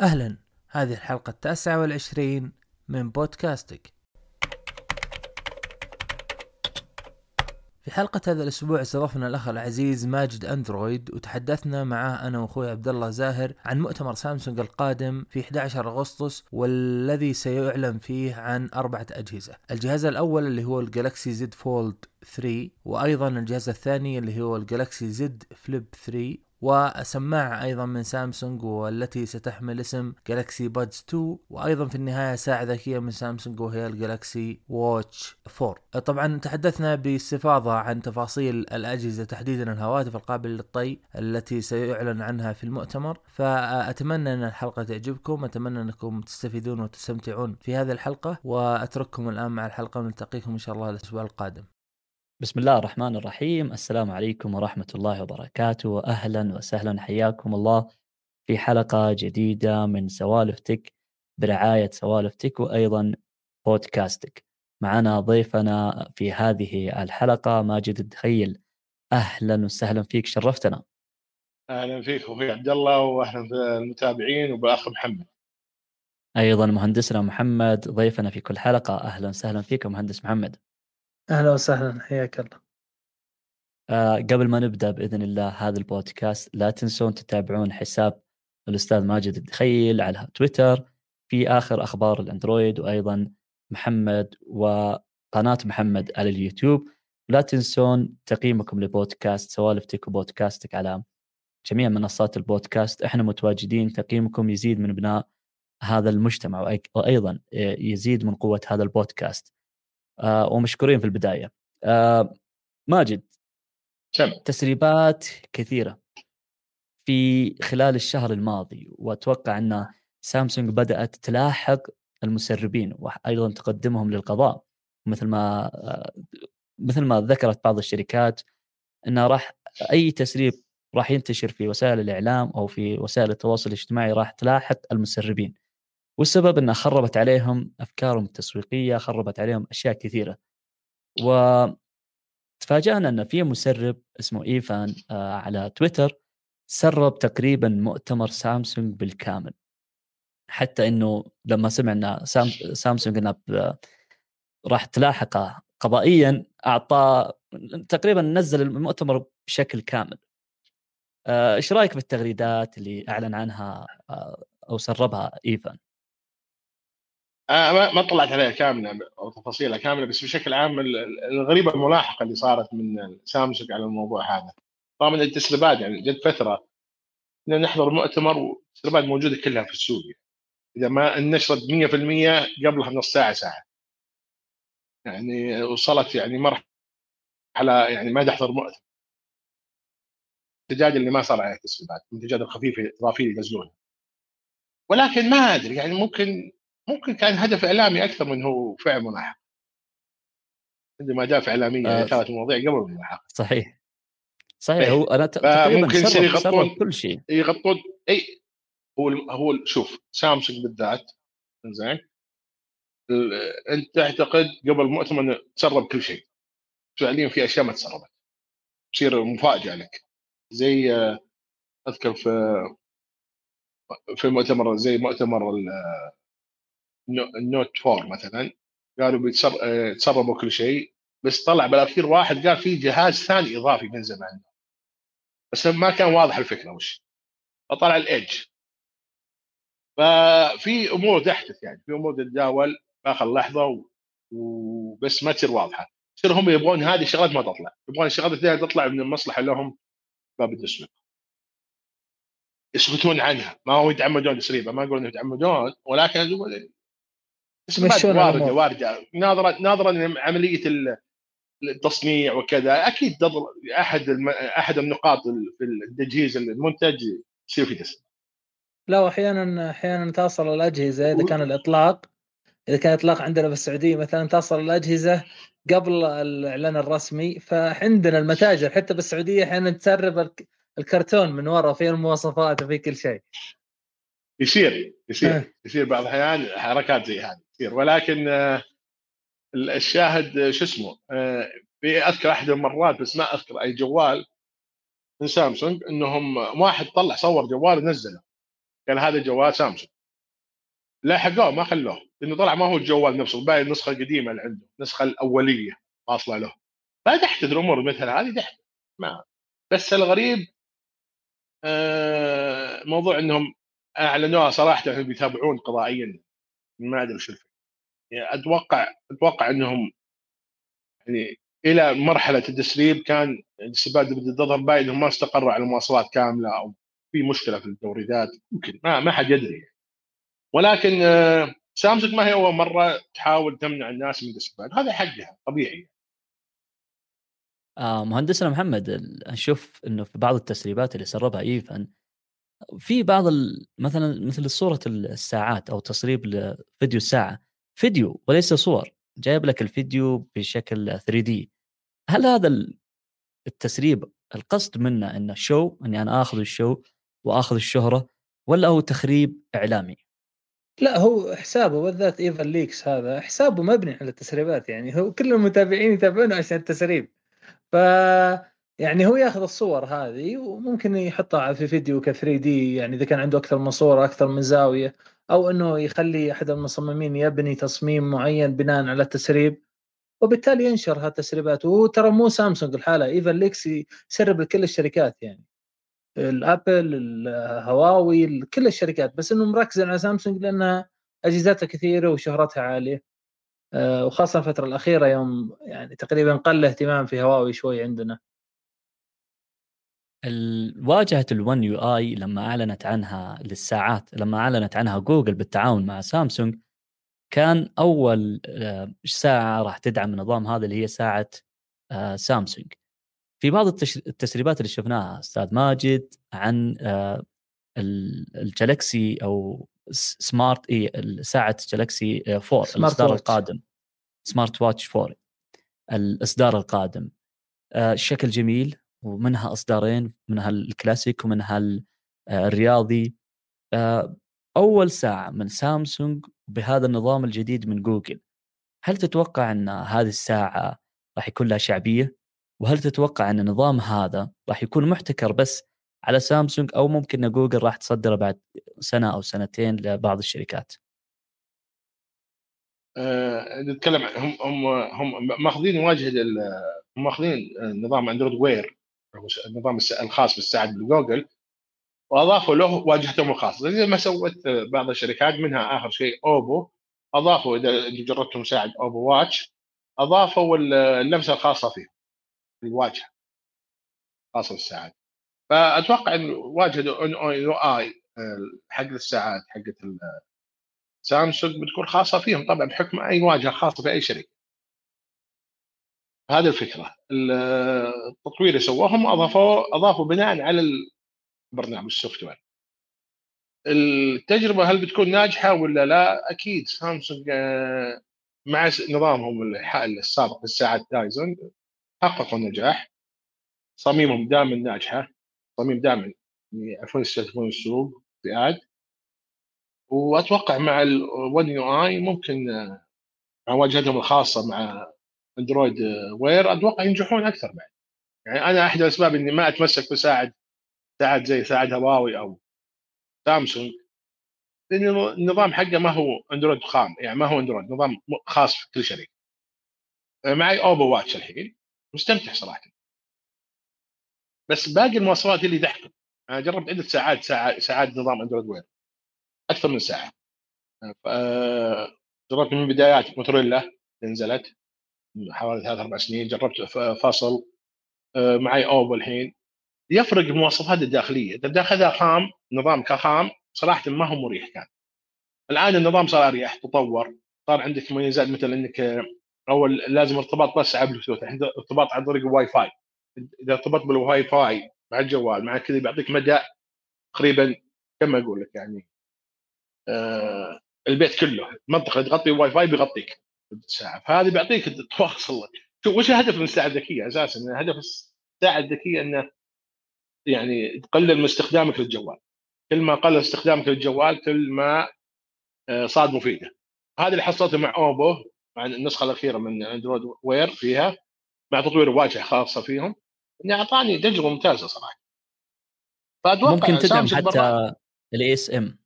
أهلا. هذه الحلقة التاسعة والعشرين من بودكاست. في حلقة هذا الأسبوع استضفنا الأخ العزيز ماجد أندرويد وتحدثنا معاه أنا وأخوي عبد الله زاهر عن مؤتمر سامسونج القادم في 11 أغسطس والذي سيعلن فيه عن أربعة أجهزة. الجهاز الأول اللي هو ال Galaxy Z Fold 3 وأيضا الجهاز الثاني اللي هو ال Galaxy Z Flip 3 وسماعة أيضا من سامسونج والتي ستحمل اسم Galaxy Buds 2 وأيضا في النهاية ساعة ذكية من سامسونج وهي ال Galaxy Watch 4 طبعا تحدثنا باستفاضة عن تفاصيل الأجهزة تحديدا الهواتف القابلة للطي التي سيعلن عنها في المؤتمر. فأتمنى أن الحلقة تعجبكم أتمنى أنكم تستفيدون وتستمتعون في هذه الحلقة وأترككم الآن مع الحلقة ونلتقيكم إن شاء الله الأسبوع القادم. بسم الله الرحمن الرحيم. السلام عليكم ورحمة الله وبركاته. أهلا وسهلا. حياكم الله في حلقة جديدة من سوالف تك برعاية سوالف تك وأيضا بودكاستك. معنا ضيفنا في هذه الحلقة ماجد الدخيل. أهلا وسهلا فيك. شرفتنا. أهلا فيك أخوي عبد الله واهلا بالمتابعين وباخ محمد. أيضا مهندسنا محمد ضيفنا في كل حلقة. أهلا وسهلا فيك مهندس محمد. أهلا وسهلا حياك الله. آه قبل ما نبدأ بإذن الله هذا البودكاست لا تنسون تتابعون حساب الأستاذ ماجد الدخيل على تويتر في آخر أخبار الأندرويد وأيضا محمد وقناه محمد على اليوتيوب. لا تنسون تقييمكم لبودكاست سوالف تك وبودكاستك على جميع منصات البودكاست. إحنا متواجدين تقييمكم يزيد من بناء هذا المجتمع وأيضا يزيد من قوة هذا البودكاست. آه ومشكورين في البداية. آه ماجد سم. تسريبات كثيرة في خلال الشهر الماضي وأتوقع أن سامسونج بدأت تلاحق المسربين وأيضا تقدمهم للقضاء. مثل ما آه مثل ما ذكرت بعض الشركات انه راح أي تسريب راح ينتشر في وسائل الإعلام أو في وسائل التواصل الاجتماعي راح تلاحق المسربين. والسبب إنها خربت عليهم أفكارهم التسويقية خربت عليهم أشياء كثيرة. و تفاجأنا إن في مسرب اسمه إيفان آه على تويتر سرب تقريبا مؤتمر سامسونج بالكامل. حتى إنه لما سمع إن سام سامسونج إنها راح تلاحقه قضائيا أعطى تقريبا نزل المؤتمر بشكل كامل. إيش رأيك بالتغريدات اللي أعلن عنها أو سربها إيفان؟ آه ما طلعت عليها كاملة أو تفاصيلها كاملة بس بشكل عام الغريبة الملاحقة اللي صارت من سامسونج على الموضوع هذا. طبعا التسريبات يعني جت فترة إن نحضر مؤتمر والتسريبات موجودة كلها في السوق. إذا ما نشرت 100% قبلها بنص ساعة ساعة. يعني وصلت يعني مرحلة يعني ما تحضر مؤتمر. الدجاج اللي ما صار عليه تسريبات الدجاج الخفيفه الاضافيه اللي ولكن ما أدري يعني ممكن ممكن كان هدف إعلامي أكثر من هو فعل ملاحق. عندما اهداف إعلامية آه كانت المواضيع قبل الملاحقة. صحيح. صحيح هو أنا تقريبا ممكن يصير يغطون كل شيء. يغطون إي هو هو شوف سامسونج بالذات زين أنت تعتقد قبل المؤتمر إنه تسرب كل شيء. فعليا في أشياء ما تسربت. تصير مفاجأة لك. زي أذكر في في مؤتمر زي مؤتمر النوت 4 مثلا. قالوا بيتسربوا كل شيء بس طلع بالأخير واحد قال في جهاز ثاني إضافي من زمان. بس ما كان واضح الفكرة وش. فطلع الإيدج. ففي أمور تحدث يعني. في أمور تتداول باخر لحظة وبس ما تصير واضحة. يصير هم يبغون هذه الشغلات ما تطلع. يبغون الشغلات اللي تطلع من المصلحة لهم. باب التسويق يسكتون عنها. ما هو يتعمدون تسريبها ما أقول يتعمدون ولكن واردة واردة. ناظرا ناظرا لعمليه التصنيع وكذا. أكيد أحد الم... أحد النقاط في التجهيز المنتج يصير في تسريب لا واحيانا أحيانا تصل الأجهزة إذا كان الإطلاق إذا كان الإطلاق عندنا بالسعوديه مثلا تصل الأجهزة قبل الإعلان الرسمي. فعندنا المتاجر حتى بالسعوديه أحيانا تسرب الكرتون من ورا فيه المواصفات وفي كل شيء. يصير يصير يصير بعض الأحيان حركات زي هذه. تصير ولكن الشاهد شو اسمه في اذكر احد المرات بس ما أذكر أي جوال من سامسونج إنهم واحد طلع صور جوال ونزله قال هذا جوال سامسونج. لاحقوه ما خلوه لأنه طلع ما هو الجوال نفسه باقي النسخة القديمة اللي عنده النسخة الأولية واصلة له. فتحدث الأمور مثل هذه تحت ما بس الغريب آه موضوع إنهم أعلنوها صراحة إنهم بيتابعون قضائيا ما أدري شو يعني أتوقع أتوقع إنهم يعني إلى مرحلة التسريب كان الاستباد اللي تظهر باين إنهم ما استقروا على مواصلات كاملة أو في مشكلة في التوريدات. ممكن. ما, ما حد يدري. ولكن آه، سامسونج ما هي أول مرة تحاول تمنع الناس من الاستفاده هذا حقها طبيعي. آه مهندسنا محمد نشوف إنه في بعض التسريبات اللي سربها إيفن في بعض مثلا مثل صورة الساعات أو تسريب لفيديو الساعة فيديو وليس صور جايب لك الفيديو بشكل 3 دي هل هذا التسريب القصد منه إنه شو إني أنا آخذ ال show وآخذ الشهرة ولا هو تخريب إعلامي؟ لا هو حسابه بالذات Evan Leaks هذا حسابه مبني على التسريبات يعني هو كل المتابعين يتابعونه عشان التسريب. ف يعني هو ياخذ الصور هذه وممكن يحطها في فيديو ك 3D يعني إذا كان عنده أكثر من صورة أكثر من زاوية. أو إنه يخلي أحد المصممين يبني تصميم معين بناء على التسريب وبالتالي ينشر هالتسريبات. وترى مو سامسونج لحاله Evan Leaks يسرب لكل الشركات يعني. الأبل الهواوي كل الشركات بس إنه مركز على سامسونج لانها أجهزتها كثيرة وشهرتها عالية. آه، وخاصة الفترة الأخيرة يوم يعني تقريبا قل اهتمام في هواوي شوي عندنا. واجهه ال1 يو اي لما أعلنت عنها للساعات لما أعلنت عنها جوجل بالتعاون مع سامسونج كان أول آه، ساعة راح تدعم النظام هذا اللي هي ساعة آه، سامسونج في بعض التسريبات اللي شفناها أستاذ ماجد عن آه، الجالكسي أو سمارت اي ساعة جالكسي 4 الإصدار القادم. smart watch 4 الإصدار القادم. شكل جميل. ومنها إصدارين منها الكلاسيك ومنها آه، الرياضي. آه، أول ساعة من سامسونج بهذا النظام الجديد من جوجل. هل تتوقع أن هذه الساعة راح يكون لها شعبية؟ وهل تتوقع أن النظام هذا راح يكون محتكر بس على سامسونج أو ممكن أن جوجل راح تصدره بعد سنة أو سنتين لبعض الشركات؟ أه نتكلم هم هم هم ماخذين واجهة ماخذين نظام Android Wear النظام الخاص بالساعات بجوجل وأضافوا له واجهتهم الخاصة. زي ما سوت بعض الشركات منها آخر شيء أوبو أضافوا إذا جربتم ساعة Oppo Watch أضافوا اللمسة الخاصة فيه الواجهة خاصه بالساعات فأتوقع إن واجهة UI حق الساعات حقت سامسونج بتكون خاصة فيهم. طبعا بحكم أي واجهة خاصة في أي شركة. هذه الفكرة. التطوير اللي سووهم اضافوا أضافوا بناء على البرنامج ال software. التجربة هل بتكون ناجحة ولا لا؟ أكيد. سامسونج آه، مع نظامهم السابق للساعات Tizen حققوا نجاح. تصميمهم دائما ناجحة. تصميم دائما يعرفون يستهدفون السوق فئات وأتوقع مع ال1 يو اي ممكن آه، مع واجهتهم الخاصة مع Android Wear أتوقع ينجحون أكثر بعد. يعني أنا أحد الأسباب إني ما أتمسك بساعة ساعة زي ساعة هواوي أو سامسونج. لأن النظام حقه ما هو أندرويد خام يعني ما هو أندرويد نظام خاص في كل شركه معي Oppo Watch الحين مستمتع صراحة. بس باقي المواصفات اللي تحكم. أنا جربت عدة ساعات ساعات نظام Android Wear أكثر من ساعة. جربت من بدايات موتورولا نزلت. حوالي ثلاث أربع سنين جربت Fossil آه، معي أوبو الحين. يفرق المواصفات الداخلية. إذا داخلها خام نظام كخام صراحة ما هو مريح كان. الآن النظام صار أريح تطور. صار عندك مميزات مثل إنك أول لازم ارتباط بس على بلوتوث الحين ارتباط عن طريق الواي فاي إذا ارتبطت بالواي فاي مع الجوال مع كذا بيعطيك مدى تقريبا كم أقول لك يعني آه البيت كله. المنطقة اللي تغطي الواي فاي بيغطيك. الساعة. فهذه بيعطيك تواصل شوف وش الهدف من الساعة الذكية أساسا؟ هدف الساعة الذكية إنه يعني تقلل من استخدامك للجوال. كل ما قل استخدامك للجوال كل ما آه، صار مفيدة. هذا اللي حصلته مع Oppo مع النسخة الأخيرة من Android Wear فيها. مع تطوير واجهة خاصة فيهم. اني أعطاني تجربة ممتازة صراحة. فأتوقع ممكن تدعم حتى ال eSIM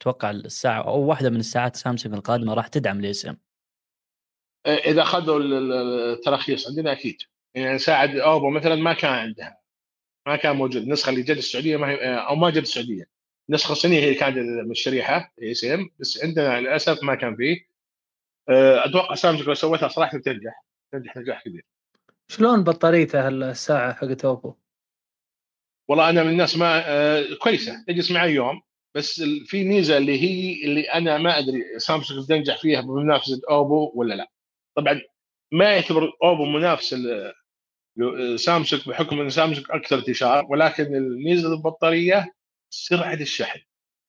أتوقع الساعة أو واحدة من الساعات سامسونج القادمة راح تدعم ال eSIM إذا أخذوا التراخيص عندنا أكيد. يعني ساعة أوبو مثلا ما كان عندها. ما كان موجود. النسخة اللي جت السعودية ما هي أو ما جت السعودية. النسخه الصينيه هي كانت من الشريحة إي اس إم. بس عندنا للأسف ما كان فيه. أه، أتوقع سامسونج لو سويتها صراحة تنجح. تنجح نجاح كبير. شلون بطاريته الساعة حقت أوبو؟ والله أنا من الناس ما أه كويسة. تجلس معي يوم. بس في ميزة اللي هي اللي أنا ما أدري سامسونج تنجح فيها بمنافسة أوبو ولا لا. طبعا ما يعتبر أوبو منافس سامسونج بحكم إن سامسونج أكثر انتشار ولكن الميزة البطارية سرعة الشحن.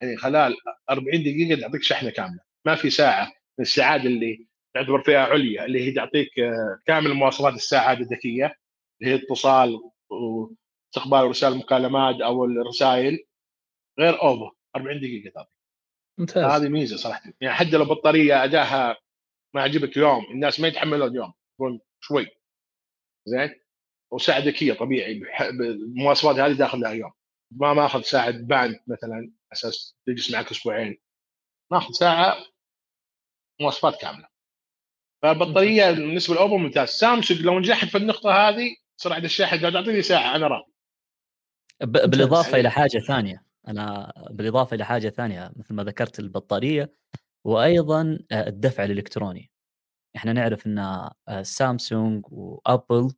يعني خلال 40 دقيقة تعطيك شحنة كاملة. ما في ساعة من الساعات اللي تعتبر فئه عليا اللي هي تعطيك آه، كامل مواصفات الساعات الذكية اللي هي اتصال واستقبال رسائل المكالمات أو الرسائل غير أوبو. 40 دقيقة تعطيك. ممتاز. هذه ميزة صراحة. يعني حتى لو بطارية أداها ما عجبك يوم الناس ما يتحملون يوم يكون شوي. زين؟ وساعه ذكيه طبيعي بالمواصفات هذه داخل لها يوم. ما ماخذ ساعه باند مثلا أساس تجلس معك أسبوعين. ماخذ ساعة مواصفات كاملة. فالبطارية بالنسبة لاوبو ممتاز. سامسونج لو نجحت في النقطة هذه سرعه الشاحن قاعد تعطيني ساعة أنا راضي. بالإضافة إلى حاجة ثانية. أنا بالإضافة إلى حاجة ثانية. مثل ما ذكرت البطارية وأيضا آه، الدفع الإلكتروني. إحنا نعرف إن آه، سامسونج وأبل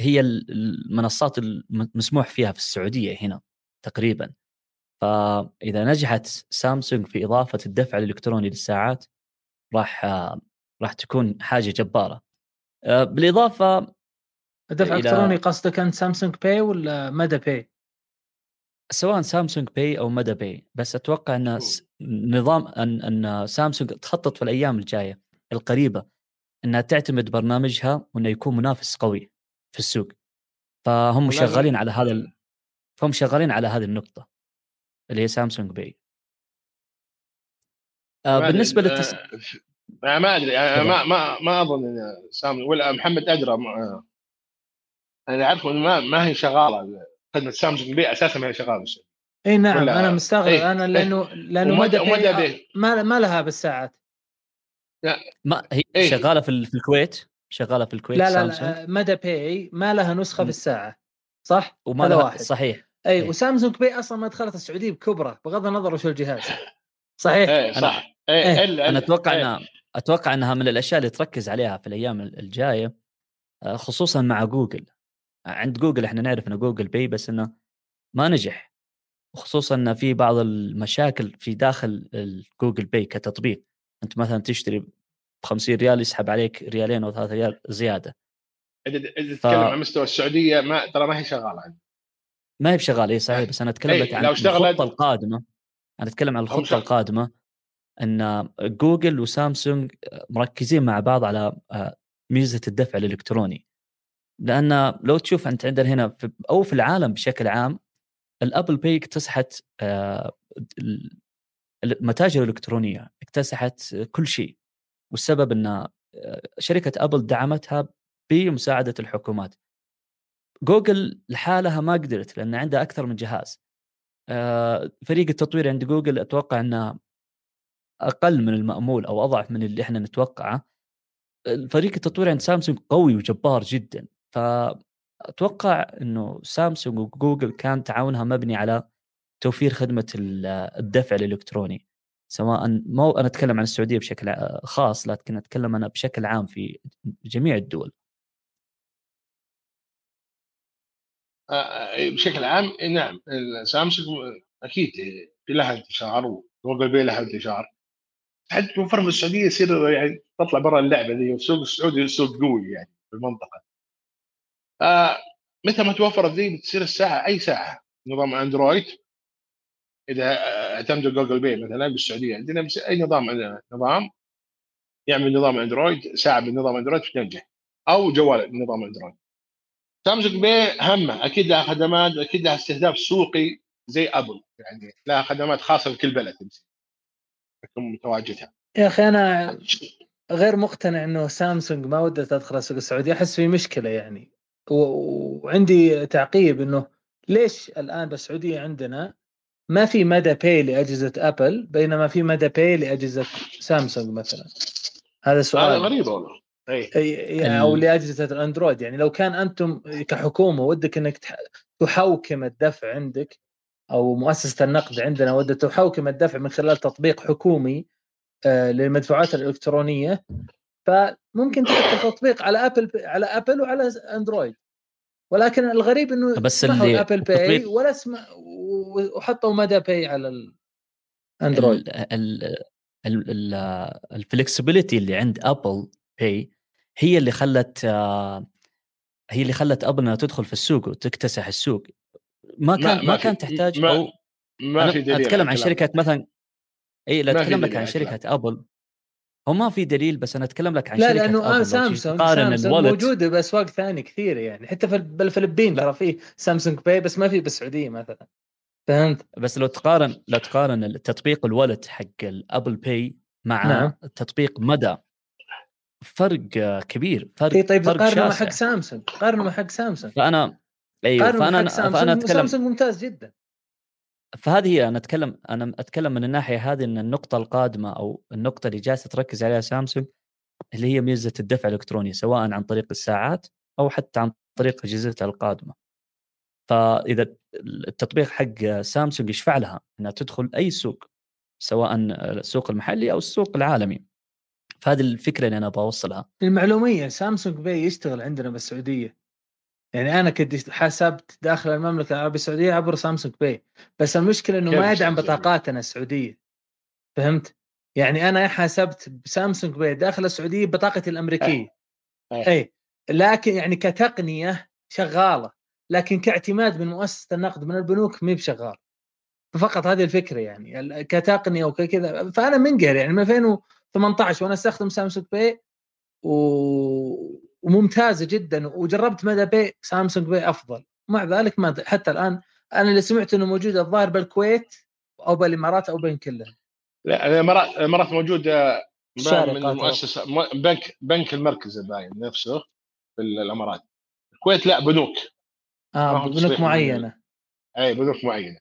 هي المنصات المسموح فيها في السعودية هنا تقريبا. فإذا نجحت سامسونج في إضافة الدفع الإلكتروني للساعات راح راح تكون حاجة جبارة. آه، بالإضافة الدفع الإلكتروني قصدك أنت Samsung Pay ولا مدى Pay؟ سواء Samsung Pay أو مدى Pay بس أتوقع أن نظام أن أن سامسونج تخطط في الأيام الجاية القريبة أنها تعتمد برنامجها وأنه يكون منافس قوي في السوق. فهم شغالين على هذا ال... فهم شغالين على هذه النقطة اللي هي Samsung Pay. آه بالنسبة للتص... آه ما أدري آه ما ما ما أظن إن سامسونج ولا محمد أدرى ما... أنا اعرف ما ما هي شغالة خدمة Samsung Pay أساسا ما هي شغاله إي نعم أنا مستغرب إيه؟ أنا لأنه إيه؟ لأنه مدى, مدى ما ما لها بالساعات ما هي إيه؟ شغالة في, في الكويت شغالة في الكويت لا لا, لا مدى Pay ما لها نسخة في الساعة صح؟ وما لها واحد صحيح إي إيه. و Samsung Pay أصلا ما دخلت السعودية بكبرة بغض النظر وش الجهاز صحيح؟ إيه صح إيه إيه. إيه. أنا أتوقع إيه. انها أتوقع إنها من الأشياء اللي تركز عليها في الأيام الجاية آه، خصوصا مع جوجل عند جوجل إحنا نعرف ان Google Pay بس إنه ما نجح وخصوصا ان في بعض المشاكل في داخل Google Pay كتطبيق. أنت مثلا تشتري ب 50 ريال يسحب عليك ريالين أو ثلاثة ريال زيادة. إذا تتكلم ف... عن مستوى السعودية ما ترى ما هي شغالة عندي ما هي بشغالة اي صحيح بس أنا أتكلم لك عن الخطة القادمة. أنا أتكلم عن الخطة القادمة إن جوجل وسامسونج مركزين مع بعض على آه، ميزة الدفع الإلكتروني. لأن لو تشوف أنت عندنا هنا في أو في العالم بشكل عام ال Apple Pay اكتسحت آه، المتاجر الإلكترونية اكتسحت كل شيء والسبب إن آه، شركة أبل دعمتها بمساعدة الحكومات. جوجل لحالها ما قدرت لأن عندها أكثر من جهاز. آه، فريق التطوير عند جوجل أتوقع إنه أقل من المأمول أو أضعف من اللي إحنا نتوقعه. فريق التطوير عند سامسونج قوي وجبار جدا. فأتوقع إنه سامسونج وجوجل كان تعاونها مبني على توفير خدمة الدفع الإلكتروني. سواء مو أنا أتكلم عن السعودية بشكل خاص لكن أتكلم أنا بشكل عام في جميع الدول. آه، آه، بشكل عام نعم سامسونج أكيد في لها انتشار وجوجل بي لها انتشار. حتى توفر في السعودية يصير يعني تطلع برا اللعبة دي والسوق السعودي سوق قوي يعني في المنطقة. آه متى ما توفرت ذي بتصير الساعة أي ساعة. نظام أندرويد إذا اعتمد Google Pay مثلا بالسعودية. عندنا أي نظام نظام يعمل نظام أندرويد ساعة بنظام أندرويد تنجح أو جوال بنظام أندرويد. Samsung Pay همه. أكيد لها خدمات أكيد لها استهداف سوقي زي أبل. يعني لها خدمات خاصة لكل بلد تكون متواجدها. يا أخي أنا غير مقتنع إنه سامسونج ما ودها تدخل السوق السعودي. أحس في مشكلة يعني. وعندي تعقيب إنه ليش الآن بالسعودية عندنا ما في مدى Pay لأجهزة أبل بينما في مدى Pay لأجهزة سامسونج مثلا؟ هذا سؤال. هذا غريب والله. يعني أو لأجهزة الأندرويد. يعني لو كان أنتم كحكومة ودك إنك تح- تحوكم الدفع عندك أو مؤسسة النقد عندنا ودها تحوكم الدفع من خلال تطبيق حكومي آه، للمدفوعات الإلكترونية فممكن تحط التطبيق على ابل على ابل وعلى اندرويد ولكن الغريب إنه بس اللي- ال Apple Pay التطبيق- ولا اسمع وحطوا مدى Pay على الاندرويد ال flexibility اللي عند Apple Pay هي اللي خلت آه، هي اللي خلت ابل إنها تدخل في السوق وتكتسح السوق. ما كان ما, في- كان تحتاج ما, أو ما في دليل أتكلم على عن شركة مثلا اي لا ما أتكلم لك عن. شركة ابل هو ما في دليل بس أنا أتكلم لك عن لا شركة لأنه آه سامسونج سامسونج موجودة باسواق ثانية كثيره يعني حتى في بالفلبين. ترى في Samsung Pay بس ما في بالسعودية مثلا فهمت؟ بس لو تقارن لو تقارن التطبيق ال Wallet حق ال Apple Pay مع نعم. تطبيق مدى فرق كبير فرق اي طيب فرق قارنه مع. حق سامسونج قارنه مع حق سامسونج فأنا أيوه فأنا فانا أتكلم سامسونج ممتاز جدا فهذه هي أنا أتكلم أنا أتكلم من الناحية هذه إن النقطة القادمة أو النقطة اللي جالسة تركز عليها سامسونج اللي هي ميزة الدفع الإلكتروني سواء عن طريق الساعات أو حتى عن طريق أجهزتها القادمة. فإذا التطبيق حق سامسونج يشفع لها إنها تدخل أي سوق سواء السوق المحلي أو السوق العالمي. فهذه الفكرة اللي أنا بوصلها. للمعلومية Samsung Pay يشتغل عندنا بالسعودية يعني أنا كنت حسبت داخل المملكة العربية السعودية عبر Samsung Pay بس المشكلة إنه ما يدعم؟ بطاقاتنا السعودية فهمت؟ يعني أنا حسبت ب Samsung Pay داخل السعودية بطاقتي الأمريكية إيه. أي لكن يعني كتقنية شغالة لكن كاعتماد من مؤسسة النقد من البنوك ما بشغال ففقط هذه الفكرة يعني كتقنية وكذا فأنا منقهر يعني من 2018 وأنا أستخدم Samsung Pay و... وممتازة جدا وجربت مدى Pay سامسونج Pay أفضل. مع ذلك ما حتى الآن أنا اللي سمعت إنه موجود الظاهر بالكويت أو بالإمارات أو بين كلها لا الإمارات الإمارات موجوده باين من المؤسسه بنك بنك المركز باين نفسه في الامارات الكويت لا بنوك. آه بنوك معينة. أي بنوك معينة.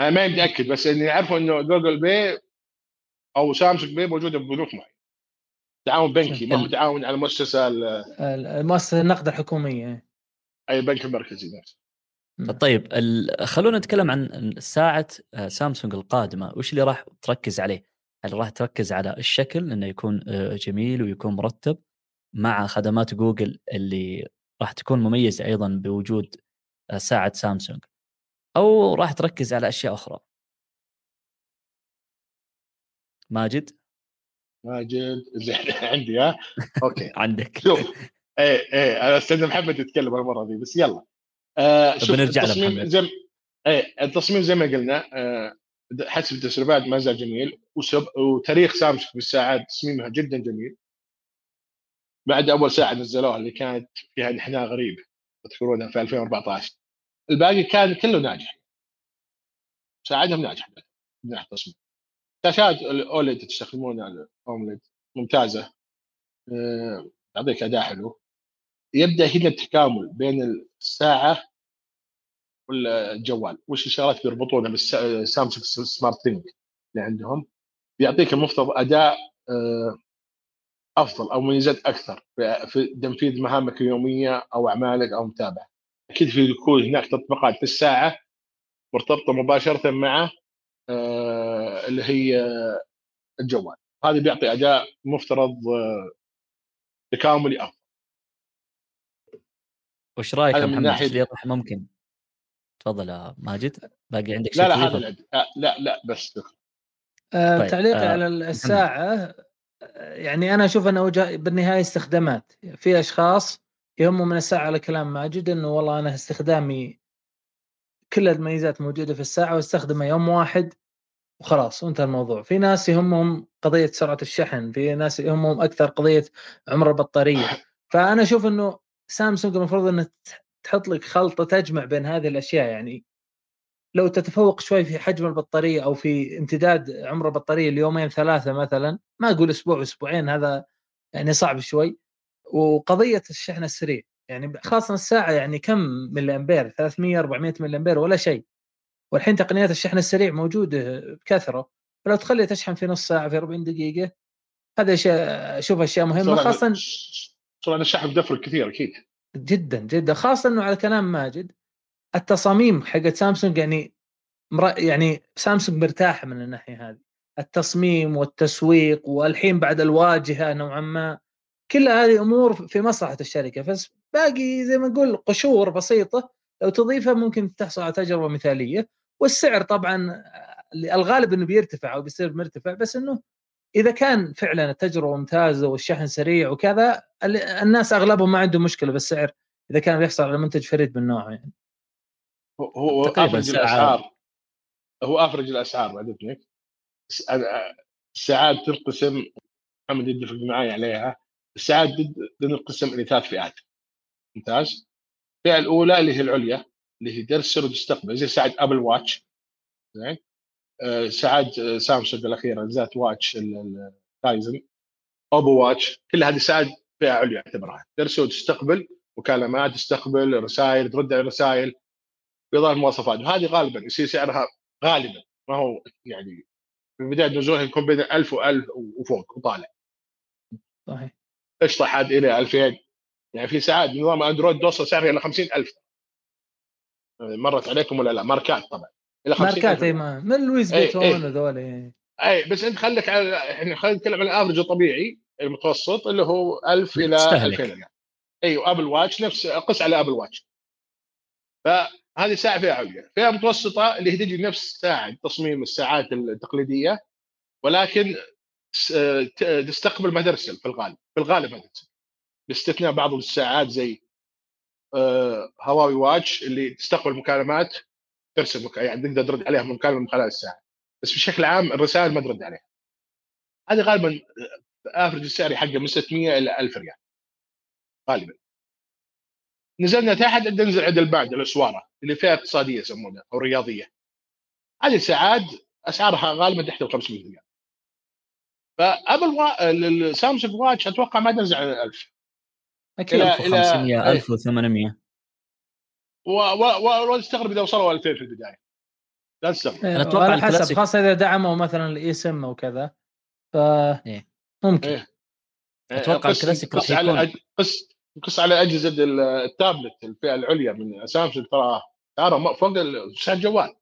أنا ما متاكد بس إني اعرفه إنه جوجل Pay أو سامسونج Pay موجودة ببنوك معينة. تعاون بنكي ما هو تعاون على المؤسسه ال- مؤسسه النقد الحكومية. أي البنك المركزي نفسه طيب ال- خلونا نتكلم عن ساعة آه، سامسونج القادمة. وش اللي راح تركز عليه؟ هل راح تركز على الشكل إنه يكون آه، جميل ويكون مرتب مع خدمات جوجل اللي راح تكون مميزة أيضا بوجود آه، ساعة سامسونج؟ أو راح تركز على أشياء أخرى؟ ماجد؟ ماجد زين عندي ها؟ أوكي. عندك. شوف إيه إيه أنا أستاذ محمد يتكلم المرة دي بس يلا. آه شوف بنرجع التصميم. زي ما- إيه التصميم زي ما قلنا آه حسب التسريبات ما زال جميل. وسب... وتاريخ سامسونج بالساعات تصميمها جدا جميل. بعد أول ساعة نزلوها اللي كانت فيها انحناء غريب تذكرونها في 2014 الباقي كان كله ناجح. ساعاتهم ناجح من ناحيه التصميم. شاشات ال OLED تستخدمونها ال AMOLED ممتازة. آه، تعطيك أداء حلو. يبدأ هنا التكامل بين الساعة والجوال. وش الشغلات بيربطونها بالسامسونج SmartThings اللي عندهم؟ بيعطيك المفترض أداء آه، أفضل أو مميزات أكثر في- في تنفيذ مهامك اليومية أو أعمالك أو متابعة. أكيد في يكون هناك تطبيقات في الساعة مرتبطة مباشرة مع آه، اللي هي الجوال. هذا بيعطي أداء مفترض آه، تكاملي أفضل. وش رأيك من محمد؟ ناحية- إيش اللي يطرح ممكن؟ تفضل يا ماجد. باقي عندك شيء لا لا هذا. آه، لا لا بس آه طيب، تعليقي آه، على الساعة آه، يعني أنا أشوف أنه وجه بالنهاية استخدامات. في أشخاص يهمهم من الساعة على كلام ماجد أنه والله أنا استخدامي كل الميزات موجودة في الساعة واستخدمها يوم واحد. وخلاص وانتهى الموضوع. في ناس يهمهم قضية سرعة الشحن في ناس يهمهم أكثر قضية عمر البطارية. فأنا أشوف أنه سامسونج المفروض أنه تحط لك خلطة تجمع بين هذه الأشياء. يعني لو تتفوق شوي في حجم البطارية أو في امتداد عمر البطارية ليومين ثلاثة مثلا ما أقول أسبوع أسبوعين هذا يعني صعب شوي. وقضية الشحن السريع يعني خاصة الساعة يعني كم ملي أمبير؟ 300 400 ملي أمبير ولا شيء. والحين تقنيات الشحن السريع موجودة بكثرة فلو تخلي تشحن في نص ساعة في 40 دقيقة هذا أشياء أشوف أشياء مهمة خاصه طبعا الشحن بدفر كثير أكيد. جدا جدا خاصه إنه على كلام ماجد التصاميم حقت سامسونج يعني يعني سامسونج مرتاحة من الناحية هذه. التصميم والتسويق والحين بعد الواجهة نوعا ما كل هذه أمور في مصلحة الشركة بس باقي زي ما نقول قشور بسيطة لو تضيفها ممكن تحصل على تجربة مثالية. والسعر طبعا الغالب إنه بيرتفع أو بيصير مرتفع بس إنه إذا كان فعلا التجربة ممتازة والشحن سريع وكذا الناس أغلبهم ما عندهم مشكلة بالسعر إذا كان بيحصل على منتج فريد من نوعه يعني. هو افرج الأسعار. هو افرج الأسعار بعد إذنك. الساعات تنقسم محمد يتفق معي عليها. الساعات تنقسم إلى ثلاث فئات. ممتاز؟ الفئة الأولى اللي هي العليا اللي هي ترسل وتستقبل زي ساعه أبل واتش. زين؟ آه، ساعات آه، سامسونج الأخيرة ذات Watch ال Tizen OPPO Watch. كل هذه ساعات فئة عليا اعتبرها. ترسل وتستقبل مكالمات تستقبل رسائل ترد على رسائل بإضافة المواصفات. وهذه غالبا يصير سعرها غالبا. ما هو يعني في بدايه نزولها يكون بين 1000 و1000 وفوق وطالع. صحيح. اشطح عاد إلى 2000 يعني في ساعات نظام أندرويد توصل سعرها إلى 50000 مرت عليكم ولا لا؟ ماركات طبعا. إلى 50000 ماركات إي ما من لويس فيتون هذول إي. إي بس أنت خليك على إحنا خلينا نتكلم عن ال average الطبيعي المتوسط اللي هو 1000 إلى 2000 يعني. أيوه Apple Watch نفس قس على Apple Watch. فهذه ساعة فيها عليا فيها متوسطة اللي هي تجي نفس ساعة تصميم الساعات التقليدية ولكن تستقبل ما ترسل في الغالب في الغالب ما ترسل باستثناء بعض الساعات زي آه، هواوي واتش اللي تستقبل مكالمات ترسل. يعني تقدر ترد عليها مكالمه من خلال الساعة. بس بشكل عام الرسائل ما ترد عليها. هذه غالبا افرج السعري حقه من 600 إلى 1000 ريال. غالبا. نزلنا تحت ننزل عند البعد الأسوارة اللي فيها اقتصادية يسمونها أو رياضية. هذه الساعات أسعارها غالبا تحت ال 500 ريال. فأبل وا... السامسونج Watch أتوقع ما تنزل عن 1000 أكيد. 1500 1800 واستغرب إذا وصلوا 2000 في البداية. لا تستغرب. أنا أتوقع على حسب خاصة إذا دعموا مثلا الاي سم أو كذا ف إيه. ممكن. إيه. أتوقع الكلاسيك قص على قص قص على أجهزة التابلت الفئة العليا من سامسونج ترى ترى فوق شاشه جوال.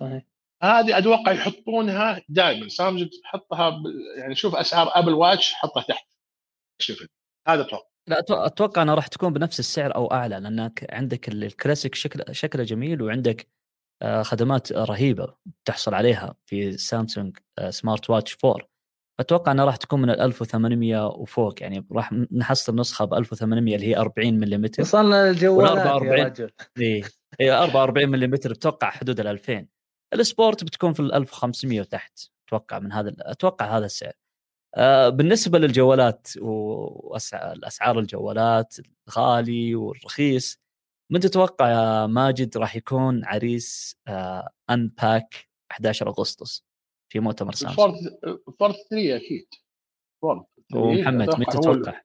صحيح. هذه أتوقع يحطونها دائما. سامسونج تحطها يعني شوف أسعار Apple Watch حطها تحت. شوف هذا أتوقع لا أتوقع أنها راح تكون بنفس السعر أو أعلى لأنك عندك الكلاسيك شكل شكله جميل وعندك آه، خدمات رهيبة تحصل عليها في سامسونج آه، smart watch 4 أتوقع أنها راح تكون من ال 1800 وفوق يعني راح نحصل نسخة ب 1800 اللي هي 40 ملم وصلنا للجوالات 44 يا رجل إي 44 ملم أتوقع حدود ال 2000 ال Sport بتكون في ال 1500 وتحت أتوقع من هذا أتوقع هذا السعر. بالنسبة للجوالات واسعار الجوالات الغالي والرخيص من تتوقع يا ماجد راح يكون عريس آه Unpacked 11 أغسطس في مؤتمر سامسونج؟ Fold 3 أكيد. Fold ومحمد متى تتوقع؟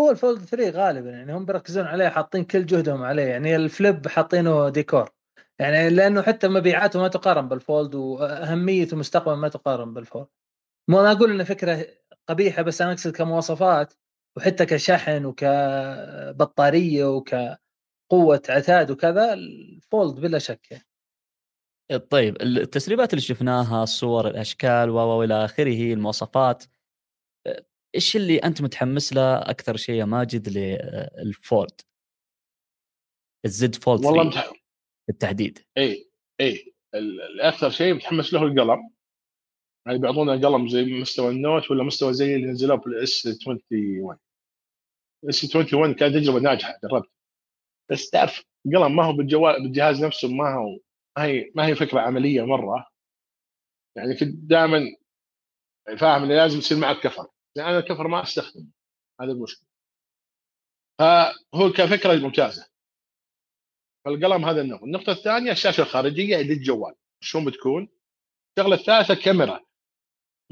هو ال Fold 3 غالبا يعني هم بيركزون عليه حاطين كل جهدهم عليه يعني ال Flip حاطينه ديكور. يعني لأنه حتى مبيعاته ما تقارن بال Fold وأهميته مستقبلا ما تقارن بال Fold ما أقول انه فكرة قبيحة بس أنا أقصد كمواصفات وحتى كشحن وكبطارية وكقوة عتاد وكذا ال Fold بلا شك يعني. طيب التسريبات اللي شفناها الصور الأشكال و إلى آخره المواصفات إيش اللي أنت متحمس له أكثر شيء يا ماجد لل Fold ال Z Fold والله متح... بالتحديد. اي اي الأكثر شيء متحمس له القلم. يعني بيعطونا قلم زي مستوى ال Note ولا مستوى زي اللي نزلوه في ال S 21 ال S 21 كانت تجربة ناجحة جربت. بس تعرف القلم ما هو بالجوال بالجهاز نفسه ما هو ما هي ما هي فكرة عملية مرة. يعني كنت دائما فاهم إنه لازم يصير معك كفر. يعني أنا الكفر ما أستخدمه هذا المشكلة. فهو كفكرة ممتازة. فالقلم هذا النوع. النقطة الثانية الشاشة الخارجية للجوال شلون بتكون؟ الشغلة الثالثة كاميرا.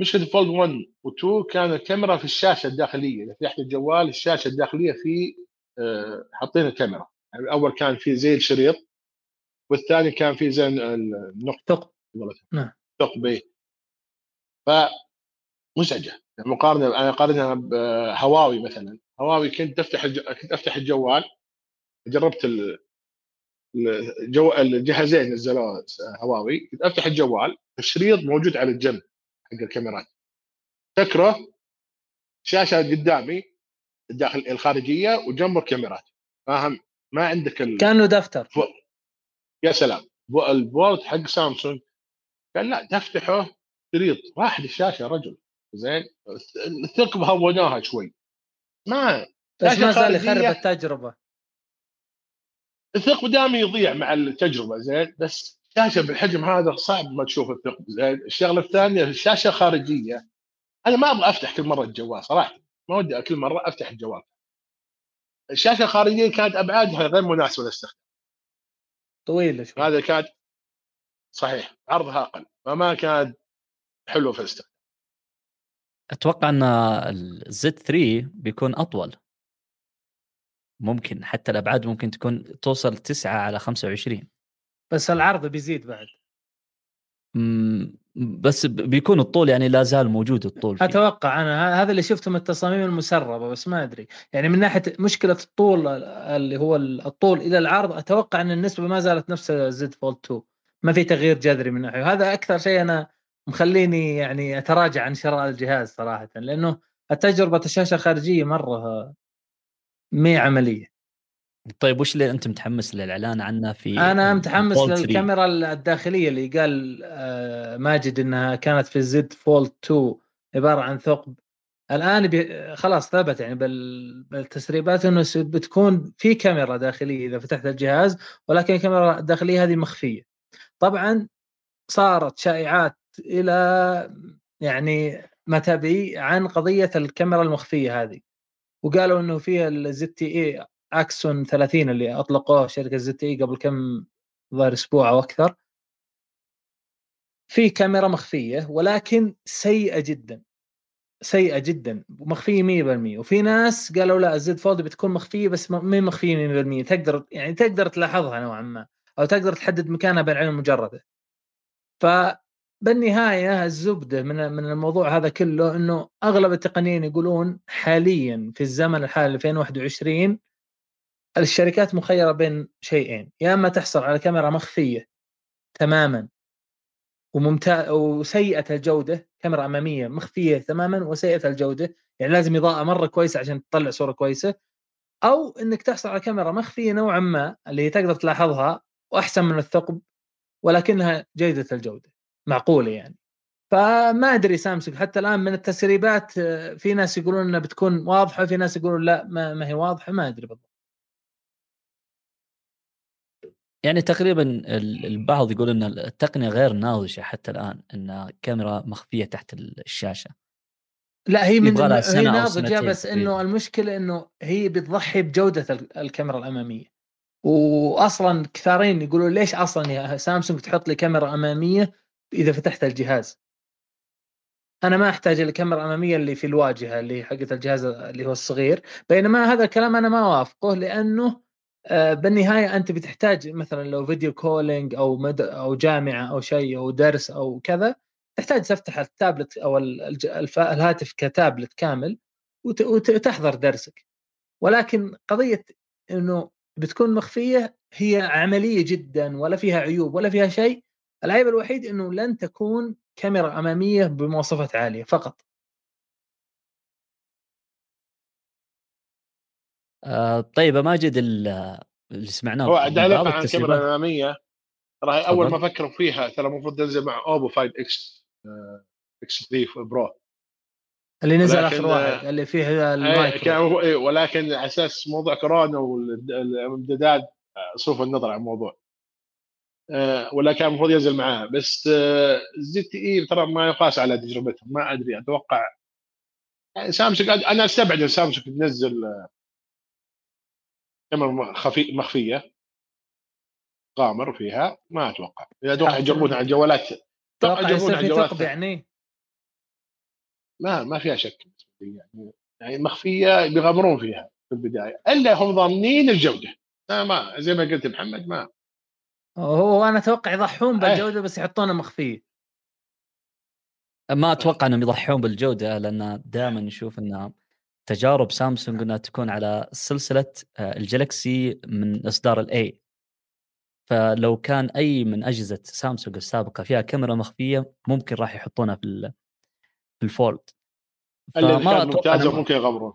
مشكله الفولد 1 و2 كان الكاميرا في الشاشة الداخلية. إذا فتحت الجوال الشاشة الداخلية في آه، حاطين الكاميرا يعني أول كان في زي الشريط والثاني كان في زين النقطة. نعم. ثقب إيه. ف مزعجة. مقارنة أنا أقارنها بهواوي مثلا. هواوي كنت أفتح الج... كنت أفتح الجوال جربت ال... الجو... الجهازين نزلوه هواوي. كنت أفتح الجوال الشريط موجود على الجنب. حق الكاميرات. تكره شاشة قدامي الداخل الخارجية وجنب الكاميرات. فاهم؟ ما عندك ال... كأنه دفتر. يا سلام. البورد حق سامسونج قال لا تفتحه شريط واحد الشاشة رجل. زين؟ الثقب هونوها شوي. ما بس ما زال يخرب التجربة. الثقب دائما يضيع مع التجربة. زين؟ بس شاشه بالحجم هذا صعب ما تشوف الثقب. زين الشغلة الثانية الشاشة خارجيه أنا ما أبغى أفتح كل مرة الجوال صراحة. ما ودي كل مرة أفتح الجوال. الشاشة الخارجية كانت أبعادها غير مناسبة للاستخدام. طويلة شوي. هذا كانت صحيح عرضها أقل فما كانت حلوة في الاستخدام. أتوقع أن الزد 3 بيكون أطول. ممكن حتى الأبعاد ممكن تكون توصل 9 على 25 بس العرض بيزيد بعد. بس بيكون الطول يعني لا زال موجود الطول فيه. أتوقع أنا هذا اللي شفته من التصاميم المسربة بس ما أدري. يعني من ناحية مشكلة الطول اللي هو الطول إلى العرض أتوقع إن النسبة ما زالت نفس زد فولد 2 ما في تغيير جذري من ناحية. هذا أكثر شيء أنا مخليني يعني أتراجع عن شراء الجهاز صراحة لأنه التجربة الشاشة الخارجية مرة مي عملية. طيب وش اللي أنت متحمس للإعلان عنه في أنا متحمس للكاميرا الداخلية اللي قال آه، ماجد إنها كانت في ال Z Fold 2 عبارة عن ثقب. الآن بي خلاص ثبت يعني بالتسريبات إنه بتكون في كاميرا داخلية إذا فتحت الجهاز ولكن الكاميرا الداخلية هذه مخفية. طبعا صارت شائعات إلى يعني ما تبي عن قضية الكاميرا المخفية هذه وقالوا إنه فيها ال ZTE Axon 30 اللي أطلقوه شركة ZTE قبل كم ظهر أسبوع أو أكثر. في كاميرا مخفية ولكن سيئة جدا. سيئة جدا. مخفية 100% وفي ناس قالوا لا ال Z Fold بتكون مخفية بس ما مخفية 100% تقدر يعني تقدر تلاحظها نوعا ما أو تقدر تحدد مكانها بالعين المجرده ف بالنهاية الزبدة من من الموضوع هذا كله إنه أغلب التقنيين يقولون حاليا في الزمن الحالي 2021 الشركات مخيرة بين شيئين يا إما تحصل على كاميرا مخفية تماما وممتاز وسيئة الجودة كاميرا أمامية مخفية تماما وسيئة الجودة يعني لازم إضاءة مرة كويسة عشان تطلع صورة كويسة أو إنك تحصل على كاميرا مخفية نوعا ما اللي تقدر تلاحظها وأحسن من الثقب ولكنها جيدة الجودة معقولة يعني. فما أدري سامسونج حتى الآن من التسريبات آه، في ناس يقولون إنها بتكون واضحة في ناس يقولون لا ما, ما هي واضحة ما أدري بالضبط. يعني تقريبا البعض يقول إن التقنية غير ناضجة حتى الآن إن كاميرا مخفية تحت الشاشة. لا هي من هي ناضجة بس إنه المشكلة إنه هي بتضحي بجودة الكاميرا الأمامية. واصلا كثارين يقولون ليش أصلا يا سامسونج تحط لي كاميرا أمامية إذا فتحت الجهاز؟ أنا ما أحتاج الكاميرا الاماميه اللي في الواجهة اللي حقت الجهاز اللي هو الصغير. بينما هذا الكلام أنا ما أوافقه لأنه بالنهاية أنت بتحتاج مثلا لو فيديو كولينج أو مد أو جامعة أو شيء أو درس أو كذا تحتاج تفتح التابلت أو الهاتف كتابلت كامل وتحضر درسك. ولكن قضية إنه بتكون مخفية هي عملية جدا ولا فيها عيوب ولا فيها شيء العيب الوحيد إنه لن تكون كاميرا أمامية بمواصفات عالية فقط. آه طيب ماجد اللي سمعناه هو عن الكاميرا الاماميه ترى أول ما فكروا فيها ترى المفروض تنزل مع أوبو فايند إكس إكس 3 Pro. اللي نزل آخر واحد اللي فيه إيه، المايكرو إيه، ولكن على أساس موضوع كورونا والامتداد آه، صرف النظر عن الموضوع. آه، ولا كان المفروض ينزل معاها. بس ZTE ترى ما يقاس على تجربتهم. ما أدري أتوقع يعني سامسونج أنا أستبعد إن سامسونج تنزل كاميرا خفي مخفية. غامر فيها ما أتوقع. إذا أتوقع يجربون على الجوالات أتوقع. يجربون على الجوالات. يعني؟ ما ما فيها شك. يعني يعني مخفية بيغامرون فيها في البداية. إلا هم ضامنين الجودة. ما زي ما قلت محمد ما. هو أنا أتوقع يضحون إيه. بالجودة بس يحطونها مخفيه ما أتوقع إنهم يضحون بالجودة لأن دائما نشوف ان تجارب سامسونج إنها تكون على سلسلة آه، الجالكسي من إصدار ال A فلو كان أي من أجهزة سامسونج السابقة فيها كاميرا مخفية ممكن راح يحطونها في في ال Fold. فما كانت أتوقع ممتازة ممكن يغبرون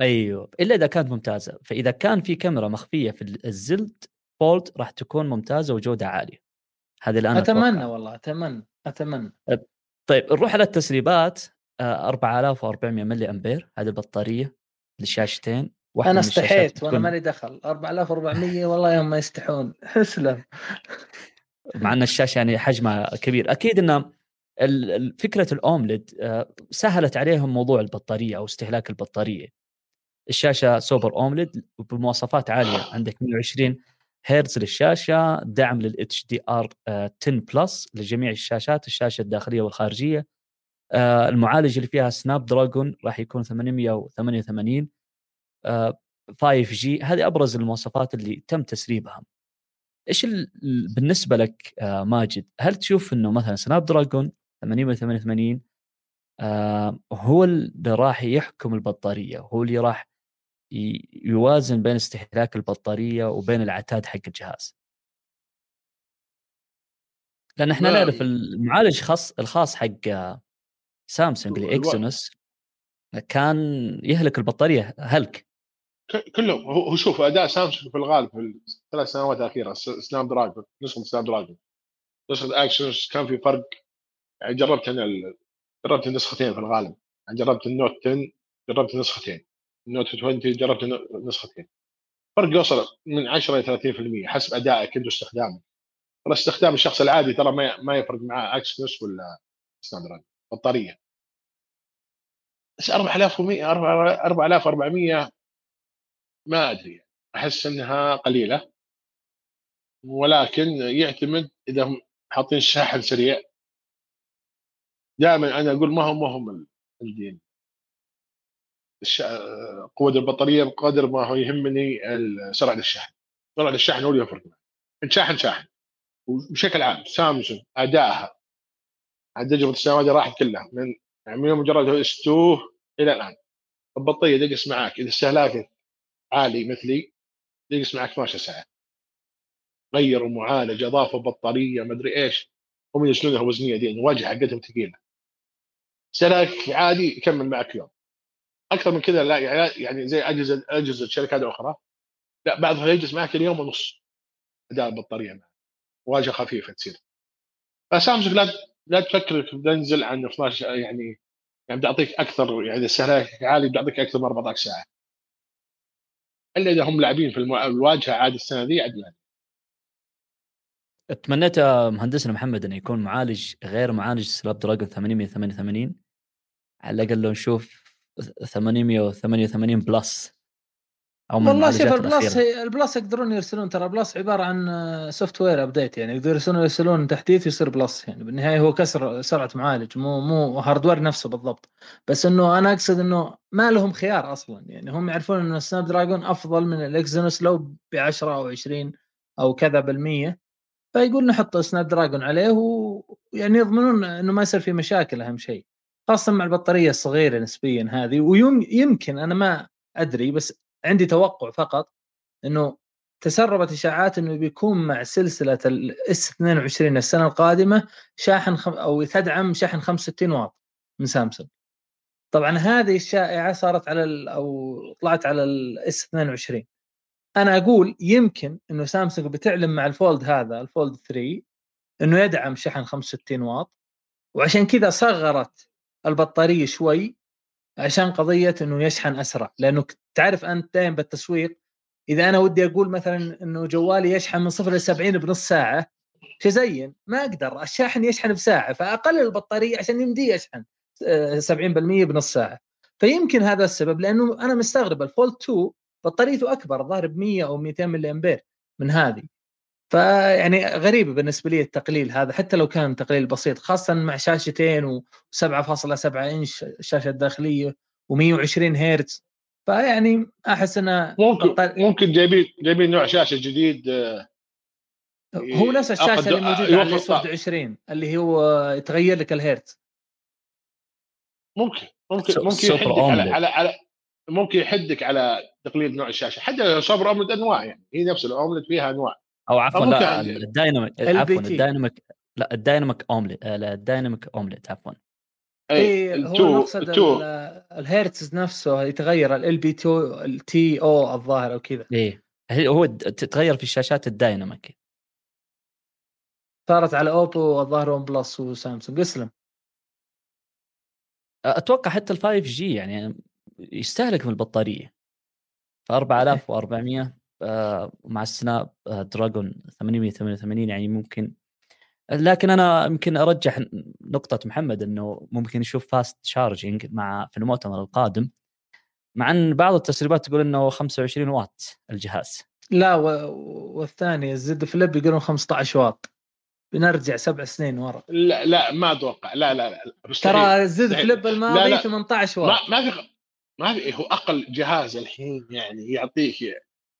أيوه إلا إذا كانت ممتازة. فإذا كان في كاميرا مخفية في ال Z Fold راح تكون ممتازة وجوده عالية. هذا اللي أنا أتمنى أتوقعه. والله أتمنى أتمنى. طيب نروح على التسريبات. 4400 ملي أمبير هذه البطارية للشاشتين أنا استحيت وأنا مالي دخل. 4400 والله يوم ما يستحون. أسلم. مع أن الشاشة يعني حجمها كبير. أكيد إن فكرة الأومليد آه، سهلت عليهم موضوع البطارية أو استهلاك البطارية. الشاشة سوبر أومليد بمواصفات عالية. عندك 120 هرتز للشاشة دعم لل HDR 10 Plus لجميع الشاشات الشاشة الداخلية والخارجية. آه، المعالج اللي فيها Snapdragon راح يكون 888 آه، 5G هذه أبرز المواصفات اللي تم تسريبها. إيش ال- ال- بالنسبة لك آه، ماجد هل تشوف إنه مثلا Snapdragon 888 آه، هو اللي راح يحكم البطارية هو اللي راح ي- يوازن بين استهلاك البطارية وبين العتاد حق الجهاز؟ لأن إحنا نعرف المعالج خاص الخاص حق آه، سامسونج ال Exynos كان يهلك البطارية هلك. كلهم. هو شوف أداء سامسونج في الغالب في الثلاث سنوات الأخيرة Snapdragon نسخة Snapdragon نسخة Exynos كان في فرق. يعني جربت أنا ال- جربت النسختين في الغالب. يعني جربت ال Note 10 جربت نسختين ال Note 20 جربت نسختين فرق يوصل من 10 إلى 30% حسب ادائك انت واستخدامك ترى استخدام الشخص العادي ترى ما ما يفرق معاه Exynos ولا Snapdragon بطارية. بس 4100 4400 ما أدري. أحس إنها قليلة. ولكن يعتمد إذا حاطين شاحن سريع. دائما أنا أقول ما هم ما هم الدين. الش... قوة البطارية بقدر ما هو يهمني سرعة الشحن سرعة الشحن هو اللي يفرق شاحن شاحن. وبشكل عام سامسونج ادائها تجربه السنوات اللي راحت كلها من يعني من مجرد 2 إلى الآن. البطاريه تجلس معك إذا استهلاكك عالي مثلي تجلس معك 12 ساعة. غيروا معالج اضافوا بطارية مدري إيش. هم ينزلونها وزنية دي الواجهه حقتهم ثقيله استهلاك عادي يكمل معك يوم. أكثر من كذا لا يعني- يعني زي أجهزة أجهزة شركات أخرى. لا بعضها يجلس معك اليوم ونص أداء البطارية واجهة خفيفة تصير. فسامسونج لا لا تفكر تنزل عن 12 يعني يعني بتعطيك أكثر يعني استهلاك عالي بتعطيك أكثر من 14 ساعة. إلا إذا هم لاعبين في الواجهة عاد السنة دي عاد ما تمنيت مهندسنا محمد انه يكون معالج غير معالج Snapdragon 888 على الأقل لو نشوف 888 Plus. أو من والله شوف ال Plus ال Plus يقدرون يرسلون ترى Plus عبارة عن software update يعني يقدرون يرسلون يرسلون تحديث يصير Plus يعني. بالنهاية هو كسر سرعة معالج مو مو hardware نفسه بالضبط. بس إنه أنا أقصد إنه ما لهم خيار أصلا يعني. هم يعرفون ان ال Snapdragon أفضل من ال Exynos لو ب 10 أو 20 أو كذا بالمية. فيقول نحط Snapdragon عليه ويعني يضمنون إنه ما يصير في مشاكل أهم شيء. خاصة مع البطارية الصغيرة نسبيا هذه ويمكن أنا ما أدري بس عندي توقع فقط إنه تسربت اشاعات إنه بيكون مع سلسلة ال S 22 السنة القادمة شاحن خم أو تدعم شحن 65 واط من سامسونج. طبعا هذه الشائعة صارت على ال أو طلعت على ال S 22 أنا أقول يمكن إنه سامسونج بتعلن مع ال Fold هذا ال Fold 3 إنه يدعم شحن 65 واط وعشان كذا صغرت البطارية شوي عشان قضية إنه يشحن أسرع. لأنه تعرف أنت دائما بالتسويق إذا أنا ودي أقول مثلا إنه جوالي يشحن من صفر ل 70 بنص ساعة تزين ما أقدر الشاحن يشحن بساعة فأقلل البطارية عشان يمدي يشحن آه، 70% بنص ساعة. فيمكن هذا السبب لأنه أنا مستغرب الفولد 2 بطاريته أكبر الظاهر ب 100 أو 200 ملي أمبير من هذه. فيعني غريبه بالنسبة لي التقليل هذا حتى لو كان تقليل بسيط خاصة مع شاشتين و7.7 إنش الشاشه الداخليه و120 هرتز فيعني أحس إنه ممكن بطار- ممكن جايبين جايبين نوع شاشة جديد آه، هو نفس الشاشة اللي موجودة يوفر على الأسود طاقة. 20 اللي هو يتغير لك الهيرتز ممكن ممكن ممكن يحدك على. على على ممكن يحدك على تقليد نوع الشاشة حتى سوبر اومليد أنواع يعني هي نفس الاومليد فيها أنواع أو عفوا لا. الدايناميك. عفوا الدايناميك لا الدايناميك أومليت آه، لا الدايناميك أومليت عفوا. اي اي هو ال- الهيرتز نفسه يتغير ال بي تو التي أو الظاهر أو كذا. إيه هي- هو تتغير في الشاشات ال dynamic صارت على أوبو الظاهر OnePlus وسامسونج. اسلم. أتوقع حتى ال 5G يعني يستهلك من البطارية. ف 4400 آه، مع ال Snap آه، dragon 888 يعني ممكن لكن أنا يمكن أرجح نقطة محمد إنه ممكن نشوف fast charging مع في المؤتمر القادم مع إن بعض التسريبات تقول إنه 25 واط الجهاز لا و... والثاني الزد فليب يقولون 15 واط بنرجع سبع سنين ورا لا لا ما أتوقع لا لا لا. ترى الزد مستحيل. فليب الماضي لا، لا. 18 ما واط ما في ما في هو أقل جهاز الحين يعني يعطيك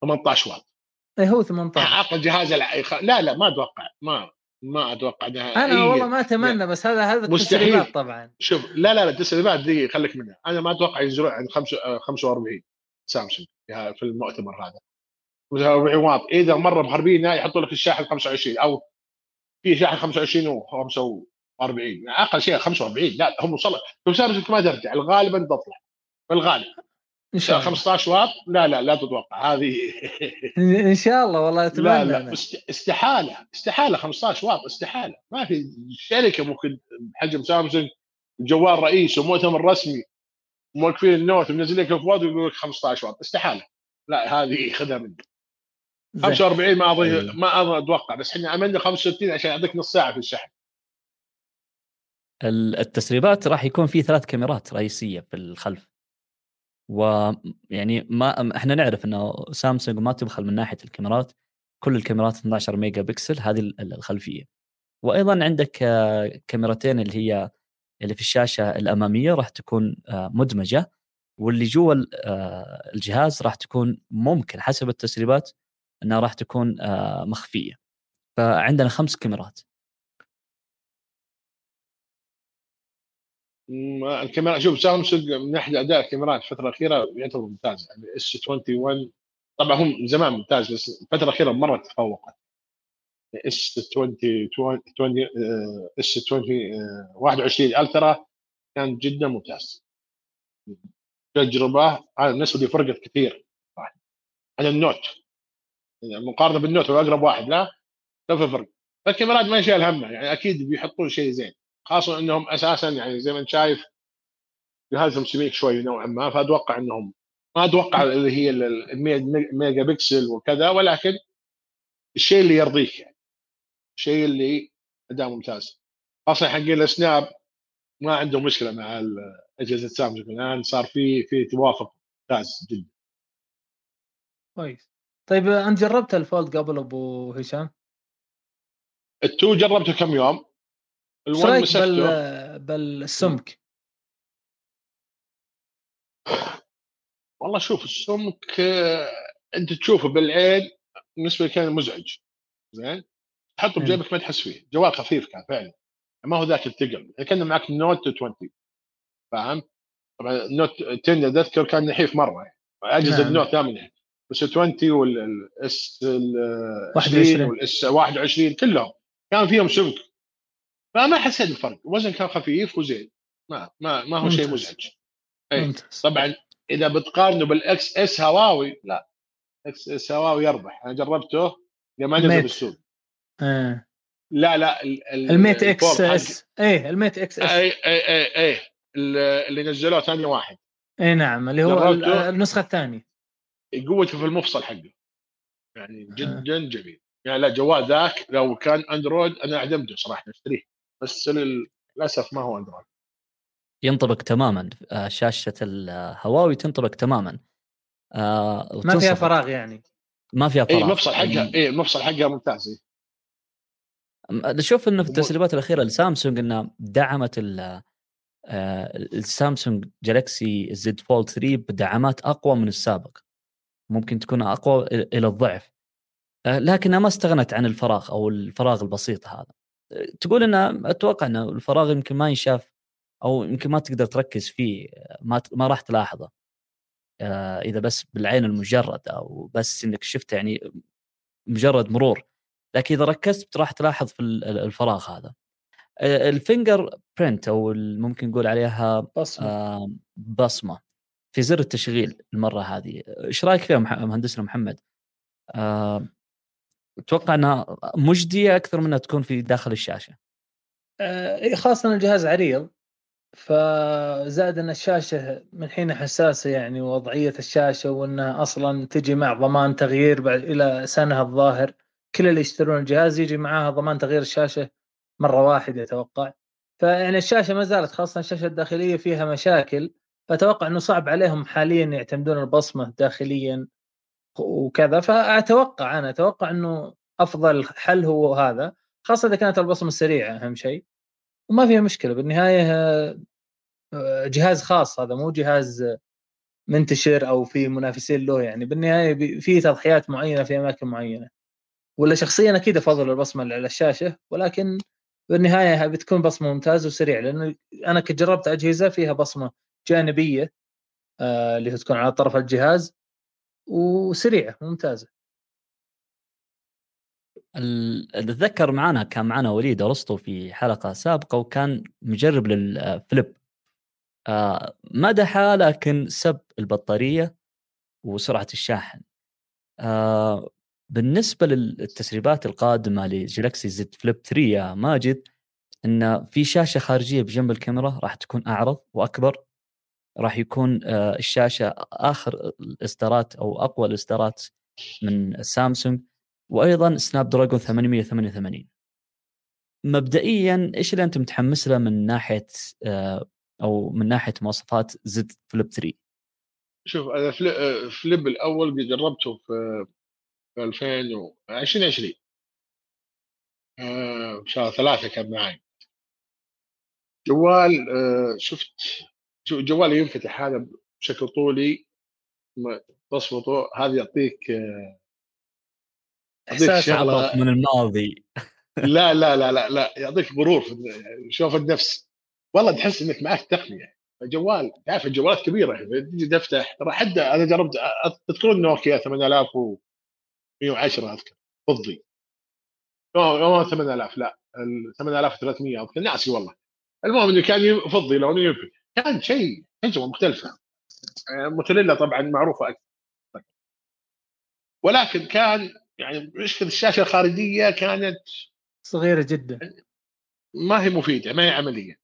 18 واط. إي هو 18 أقل جهاز الع- لا لا ما أتوقع ما ما أتوقع أنا والله ما أتمنى بس هذا هذا مستحيل. التسريبات طبعا. شوف لا لا لا التسريبات دي خليك منها. أنا ما أتوقع ينزلون عند خمس- آه، 45 سامسونج في المؤتمر هذا. 45 واط إذا مرة مخربينها يحطوا لك الشاحن 25 أو في شاحن 25 و 45 يعني أقل شيء 45 لا هم وصلوا شوف سامسونج ما ترجع غالبا تطلع في الغالب إن شاء الله. 15 واط؟ لا لا لا تتوقع. هذه إن شاء الله والله اتمنى لا لا أنا. استحالة استحالة 15 واط استحالة. ما في شركة ممكن بحجم سامسونج جوال رئيس ومؤتمر رسمي موقفين النوت ومنزل لك الفواد ويقول لك 15 واط. استحالة. لا هذه خذها مني. زين. 45 ما اظن أيوه. ما أظن أتوقع بس إحنا عملنا 65 عشان يعطيك نص ساعة في الشحن. ال- التسريبات راح يكون في ثلاث كاميرات رئيسية في الخلف. ويعني ما إحنا نعرف إنه سامسونج ما تبخل من ناحية الكاميرات كل الكاميرات 12 ميجا بكسل هذه ال- الخلفية. وأيضا عندك آه، كاميرتين اللي هي اللي في الشاشة الأمامية راح تكون آه، مدمجة واللي جوا آه، الجهاز راح تكون ممكن حسب التسريبات إنها راح تكون مخفية. فعندنا خمس كاميرات. الكاميرا شوف سامسونج من ناحية اداء الكاميرات الفترة الأخيرة يعتبر ممتاز. يعني S 21 طبعا هم من زمان ممتاز بس الفترة الأخيرة مرة تفوقت. S 20 20 آه، S 20 آه، 21 Ultra كان جدا ممتاز. تجربة هذا بالنسبة لي فرقت كثير. عن ال Note. يعني مقارنة بال Note هو أقرب واحد لا؟ لا في فرق الكاميرات ما يشيل همها يعني أكيد بيحطون شيء زين. خاصة إنهم أساسا يعني زي ما أنت شايف جهازهم سميك شوي نوعا ما فأتوقع إنهم ما أتوقع اللي هي ال 100 ميجا بكسل وكذا ولكن الشيء اللي يرضيك يعني الشيء اللي اداء ممتاز خاصة حقين ال Snap ما عندهم مشكلة مع اجهزه سامسونج الآن صار في في توافق ممتاز جدا. كويس. طيب انت جربت ال Fold قبل أبو هشام؟ التو جربته كم يوم شلون رأيك بال... بالسمك؟ والله شوف السمك آه، أنت تشوفه بالعين بالنسبة لي كان مزعج. زين؟ تحطه. بجيبك ما تحس فيه. جوال خفيف كان فعلا. ما هو ذاك الثقل. كان معك Note 20 فاهم؟ طبعا ال Note 10 اذكر كان نحيف مرة. يعني أجهزة نعم. ال Note ثامنة. بس 20 وال S 21. 20 وال S 21 كلهم كان فيهم سمك. فما حسيت بفرق الوزن كان خفيف وزين. ما ما ما هو شيء. مزعج. أي. ممتاز. طبعا إذا بتقارنه بال XS هواوي لا. XS هواوي يربح. أنا جربته لما نزل. بالسوق. آه. لا لا. ال- ال- ال Mate X الفور حق- S. إيه ال Mate XS. اي اي اي اي ال- اللي نزلوه ثاني واحد. اي نعم. اللي هو جربته؟ النسخة الثانية. قوته في المفصل حقه. يعني جدا جميل. يعني لا جوال ذاك لو كان أندرويد أنا أعدمته صراحة أشتريه. بس للأسف ما هو اندرويد ينطبق تماما. آه، شاشة الهواوي تنطبق تماما. آه، ما فيها. فراغ يعني. ما فيها إي فراغ المفصل حقها إي المفصل حقها ممتاز إيه. أم- شوف إنه في التسريبات الأخيرة لسامسونج إنها دعمت ال- آه، السامسونج Galaxy Z Fold 3 بدعامات أقوى من السابق. ممكن تكون أقوى إلى- إلى الضعف. آه، لكنها ما استغنت عن الفراغ أو الفراغ البسيط هذا. آه، تقول إنه أتوقع إنه الفراغ يمكن ما ينشاف أو يمكن ما تقدر تركز فيه ما ما راح تلاحظه. آه، إذا بس بالعين المجرده أو بس إنك شفته يعني مجرد مرور. لكن إذا ركزت راح تلاحظ في الفراغ هذا. ال fingerprint أو ممكن نقول عليها بصمة. بصمة في زر التشغيل المرة هذه. إيش رأيك فيها مهندسنا محمد؟ أتوقع أنها مجدية أكثر منها تكون في داخل الشاشة. آه خاصة الجهاز عريض فزاد أن الشاشة من حين حساسة يعني وضعية الشاشة وأنها أصلا تجي مع ضمان تغيير بعد إلى سنه الظاهر كل اللي يشترون الجهاز يجي معاها ضمان تغيير الشاشة مرة واحدة أتوقع فيعني الشاشة ما زالت خاصة الشاشة الداخلية فيها مشاكل فأتوقع إنه صعب عليهم حاليا يعتمدون البصمة داخليا وكذا. فأتوقع أنا أتوقع إنه أفضل حل هو هذا خاصة إذا كانت البصمة السريعه أهم شيء. وما فيها مشكلة بالنهاية آه، جهاز خاص هذا مو جهاز منتشر أو في منافسين له يعني. بالنهاية في تضحيات معينة في أماكن معينة. ولا شخصيا أكيد أفضل البصمة اللي على الشاشة ولكن بالنهاية بتكون بصمة ممتازه وسريعه لأنه أنا جربت أجهزة فيها بصمة جانبية آه اللي تكون على طرف الجهاز. وسريعة ممتازة. أتذكر معنا كان معنا وليد أرسطو في حلقة سابقة وكان مجرب للفليب آه مدحه لكن سب البطارية وسرعة الشاحن. آه بالنسبة للتسريبات القادمة ل Galaxy Z Flip 3 يا ماجد إن في شاشة خارجية بجنب الكاميرا راح تكون أعرض وأكبر. راح يكون آه، الشاشة آخر الاصدارات أو أقوى الاصدارات من سامسونج وأيضا Snapdragon 888 مبدئيا إيش اللي أنت متحمس له من ناحية آه، أو من ناحية مواصفات زد فليب 3 شوف أنا فليب الأول جربته في 2020 آه شهر ثلاثة كان معي. جوال آه شفت جوال ينفتح هذا بشكل طولي تصفطه هذا يعطيك آه إحساس شغلة. من الماضي. لا لا لا لا لا يعطيك غرور شوف النفس. والله تحس إنك معك تقنية. جوال تعرف الجوالات كبيرة تجي تفتح ترى حتى أنا جربت تذكرون نوكيا 8110 أذكر فضي. 8000 لا 8300 أذكر. ناسي والله. المهم إنه كان فضي لونه ينفك كان شيء تجربه مختلفة. موتوريلا طبعا معروفة أكثر. ولكن كان يعني مشكلة الشاشة الخارجية كانت صغيرة جدا. ما هي مفيدة ما هي عملية.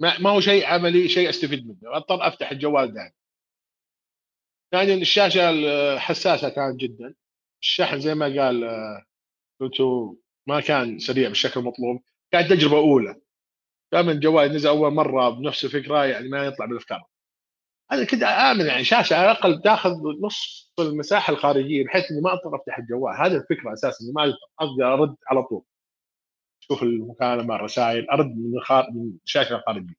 ما, ما هو شيء عملي شيء أستفيد منه. أضطر أفتح الجوال ثانيا يعني الشاشة الحساسة كانت جدا. الشحن زي ما قال توتو ما كان سريع بالشكل المطلوب. كانت تجربة أولى. دائما الجوال نزل أول مرة بنفس الفكرة يعني ما يطلع بالأفكار. أنا كنت آمن يعني شاشة على الأقل تأخذ نص المساحة الخارجية بحيث إني ما أضطر أفتح الجوال. هذه الفكرة أساسا إني ما أقدر أرد على طول. شوف المكالمه الرسائل أرد من الخار... من الشاشة الخارجية.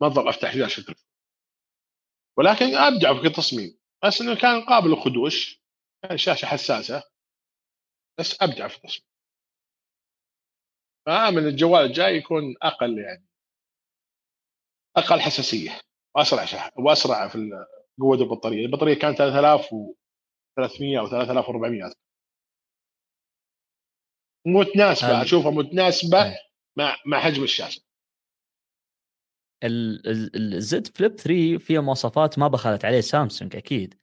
ما أضطر أفتح شاشه ولكن أبدع في التصميم. بس إنه كان قابل للخدوش. كان شاشة حساسة. بس أبدع في التصميم. فامن الجوال الجاي يكون أقل يعني. أقل حساسية. وأسرع شح... وأسرع في قوة البطارية، البطارية كانت 3300 أو 3400 متناسبة أشوفها متناسبة مع مع حجم الشاشة. ال Z Flip 3 فيها مواصفات ما بخلت عليه سامسونج أكيد.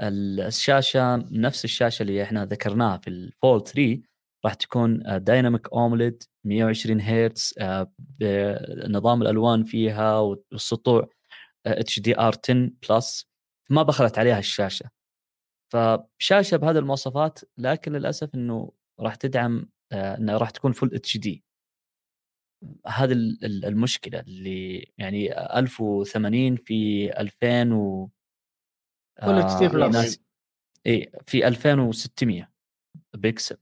الشاشة نفس الشاشة اللي إحنا ذكرناها في ال Fold 3 راح تكون Dynamic AMOLED 120 هرتز نظام الألوان فيها والسطوع HDR 10 plus. ما بخلت عليها الشاشة. فشاشة بهذه المواصفات لكن للأسف إنه راح تدعم آه، انها راح تكون full HD. هذه المشكلة اللي يعني 1080 في 2000 و full HD plus اي في 2600 بيكسل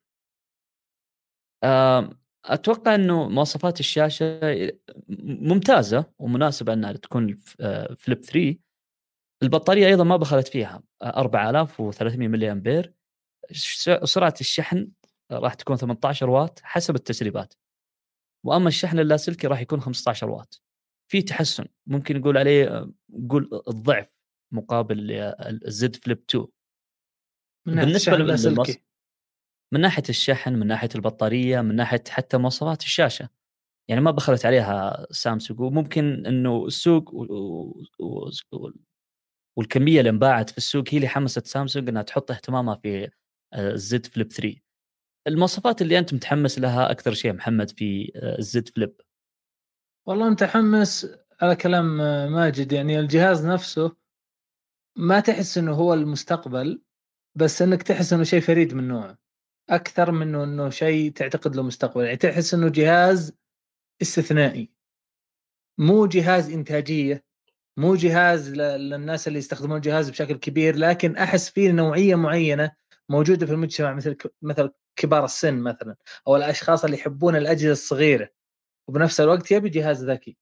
أتوقع إنه مواصفات الشاشة ممتازة ومناسبة إنها تكون فليب 3 البطارية أيضا ما بخلت فيها 4300 ملي امبير سرعة الشحن راح تكون 18 واط حسب التسريبات. وأما الشحن اللاسلكي راح يكون 15 واط. في تحسن ممكن نقول عليه نقول الضعف مقابل الزد فليب 2 من ناحية بالنسبة الشحن لل- اللاسلكي. للمص- من ناحية الشحن من ناحية البطارية من ناحية حتى مواصفات الشاشة. يعني ما بخلت عليها سامسونج وممكن إنه السوق. والكمية اللي انباعت في السوق هي اللي حمست سامسونج إنها تحط اهتمامها في الزد فليب 3 المواصفات اللي أنت متحمس لها أكثر شيء محمد في آه، الزد فليب؟ والله متحمس على كلام آه، ماجد. يعني الجهاز نفسه ما تحس إنه هو المستقبل بس إنك تحس إنه شيء فريد من نوعه. أكثر منه انه شيء تعتقد له مستقبل. يعني تحس إنه جهاز استثنائي. مو جهاز إنتاجية مو جهاز للناس اللي يستخدمون الجهاز بشكل كبير لكن أحس فيه نوعية معينة موجودة في المجتمع مثل مثل كبار السن مثلا أو الأشخاص اللي يحبون الأجهزة الصغيرة. وبنفس الوقت يبي جهاز ذكي.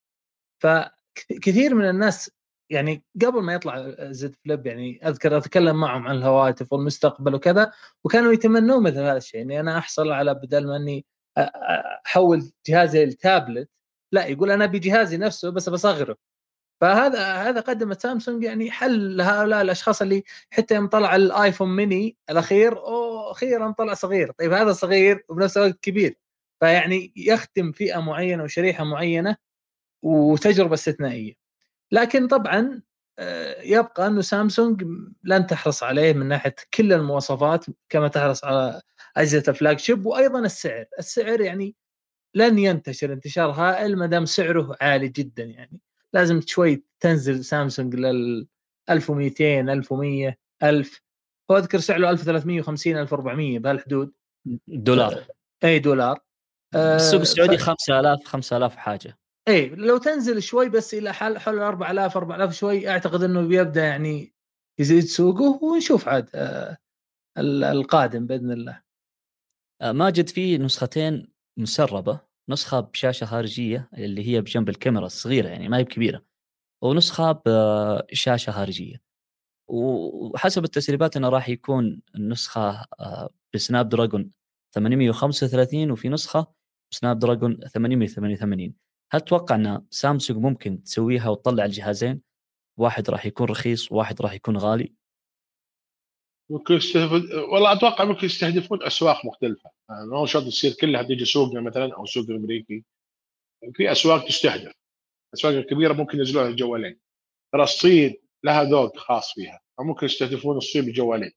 فكثير من الناس يعني قبل ما يطلع زد فليب يعني أذكر أتكلم معهم عن الهواتف والمستقبل وكذا وكانوا يتمنون مثل هذا الشيء إني أنا أحصل على بدل ما إني أحول جهازي التابلت لا يقول أنا أبي جهازي نفسه بس بصغره. فهذا هذا قدمت سامسونج يعني حل لهؤلاء الأشخاص اللي حتى يوم طلع الآيفون ميني الأخير أوه أخيرا طلع صغير. طيب هذا صغير وبنفس الوقت كبير. فيعني يختم فئة معينة وشريحة معينة وتجربة استثنائية. لكن طبعا آه، يبقى إنه سامسونج لن تحرص عليه من ناحية كل المواصفات كما تحرص على أجهزة الفلاج شيب وأيضا السعر، السعر يعني لن ينتشر انتشار هائل ما دام سعره عالي جدا يعني. لازم شوي تنزل سامسونج لل 1200 1100 1000 هو أذكر سعره 1350 1400 بهالحدود. دولار. اي دولار. آه، السوق السعودي ف- 5000 5000 حاجة. اي لو تنزل شوي بس إلى حل حول 4000 4000 شوي أعتقد إنه بيبدأ يعني يزيد سوقه ونشوف عاد آه، ال- القادم بإذن الله. آه، ماجد في نسختين مسربة نسخة بشاشة خارجية اللي هي بجنب الكاميرا الصغيرة يعني ما هي بكبيرة ونسخة بشاشه خارجية. وحسب التسريبات إنه راح يكون النسخة آه، بسناب دراجون 835 وفي نسخة بسناب دراجون 888 هل تتوقع أن سامسونج ممكن تسويها وتطلع الجهازين؟ واحد راح يكون رخيص وواحد راح يكون غالي؟ ممكن يستهدف والله أتوقع ممكن يستهدفون أسواق مختلفة. يعني ما هو شرط تصير كلها تيجي سوقنا مثلا أو سوق الامريكي في أسواق تستهدف. الاسواق الكبيره ممكن ينزلوها الجوالين ترى الصين لها ذوق خاص فيها. فممكن يستهدفون الصين بالجوالين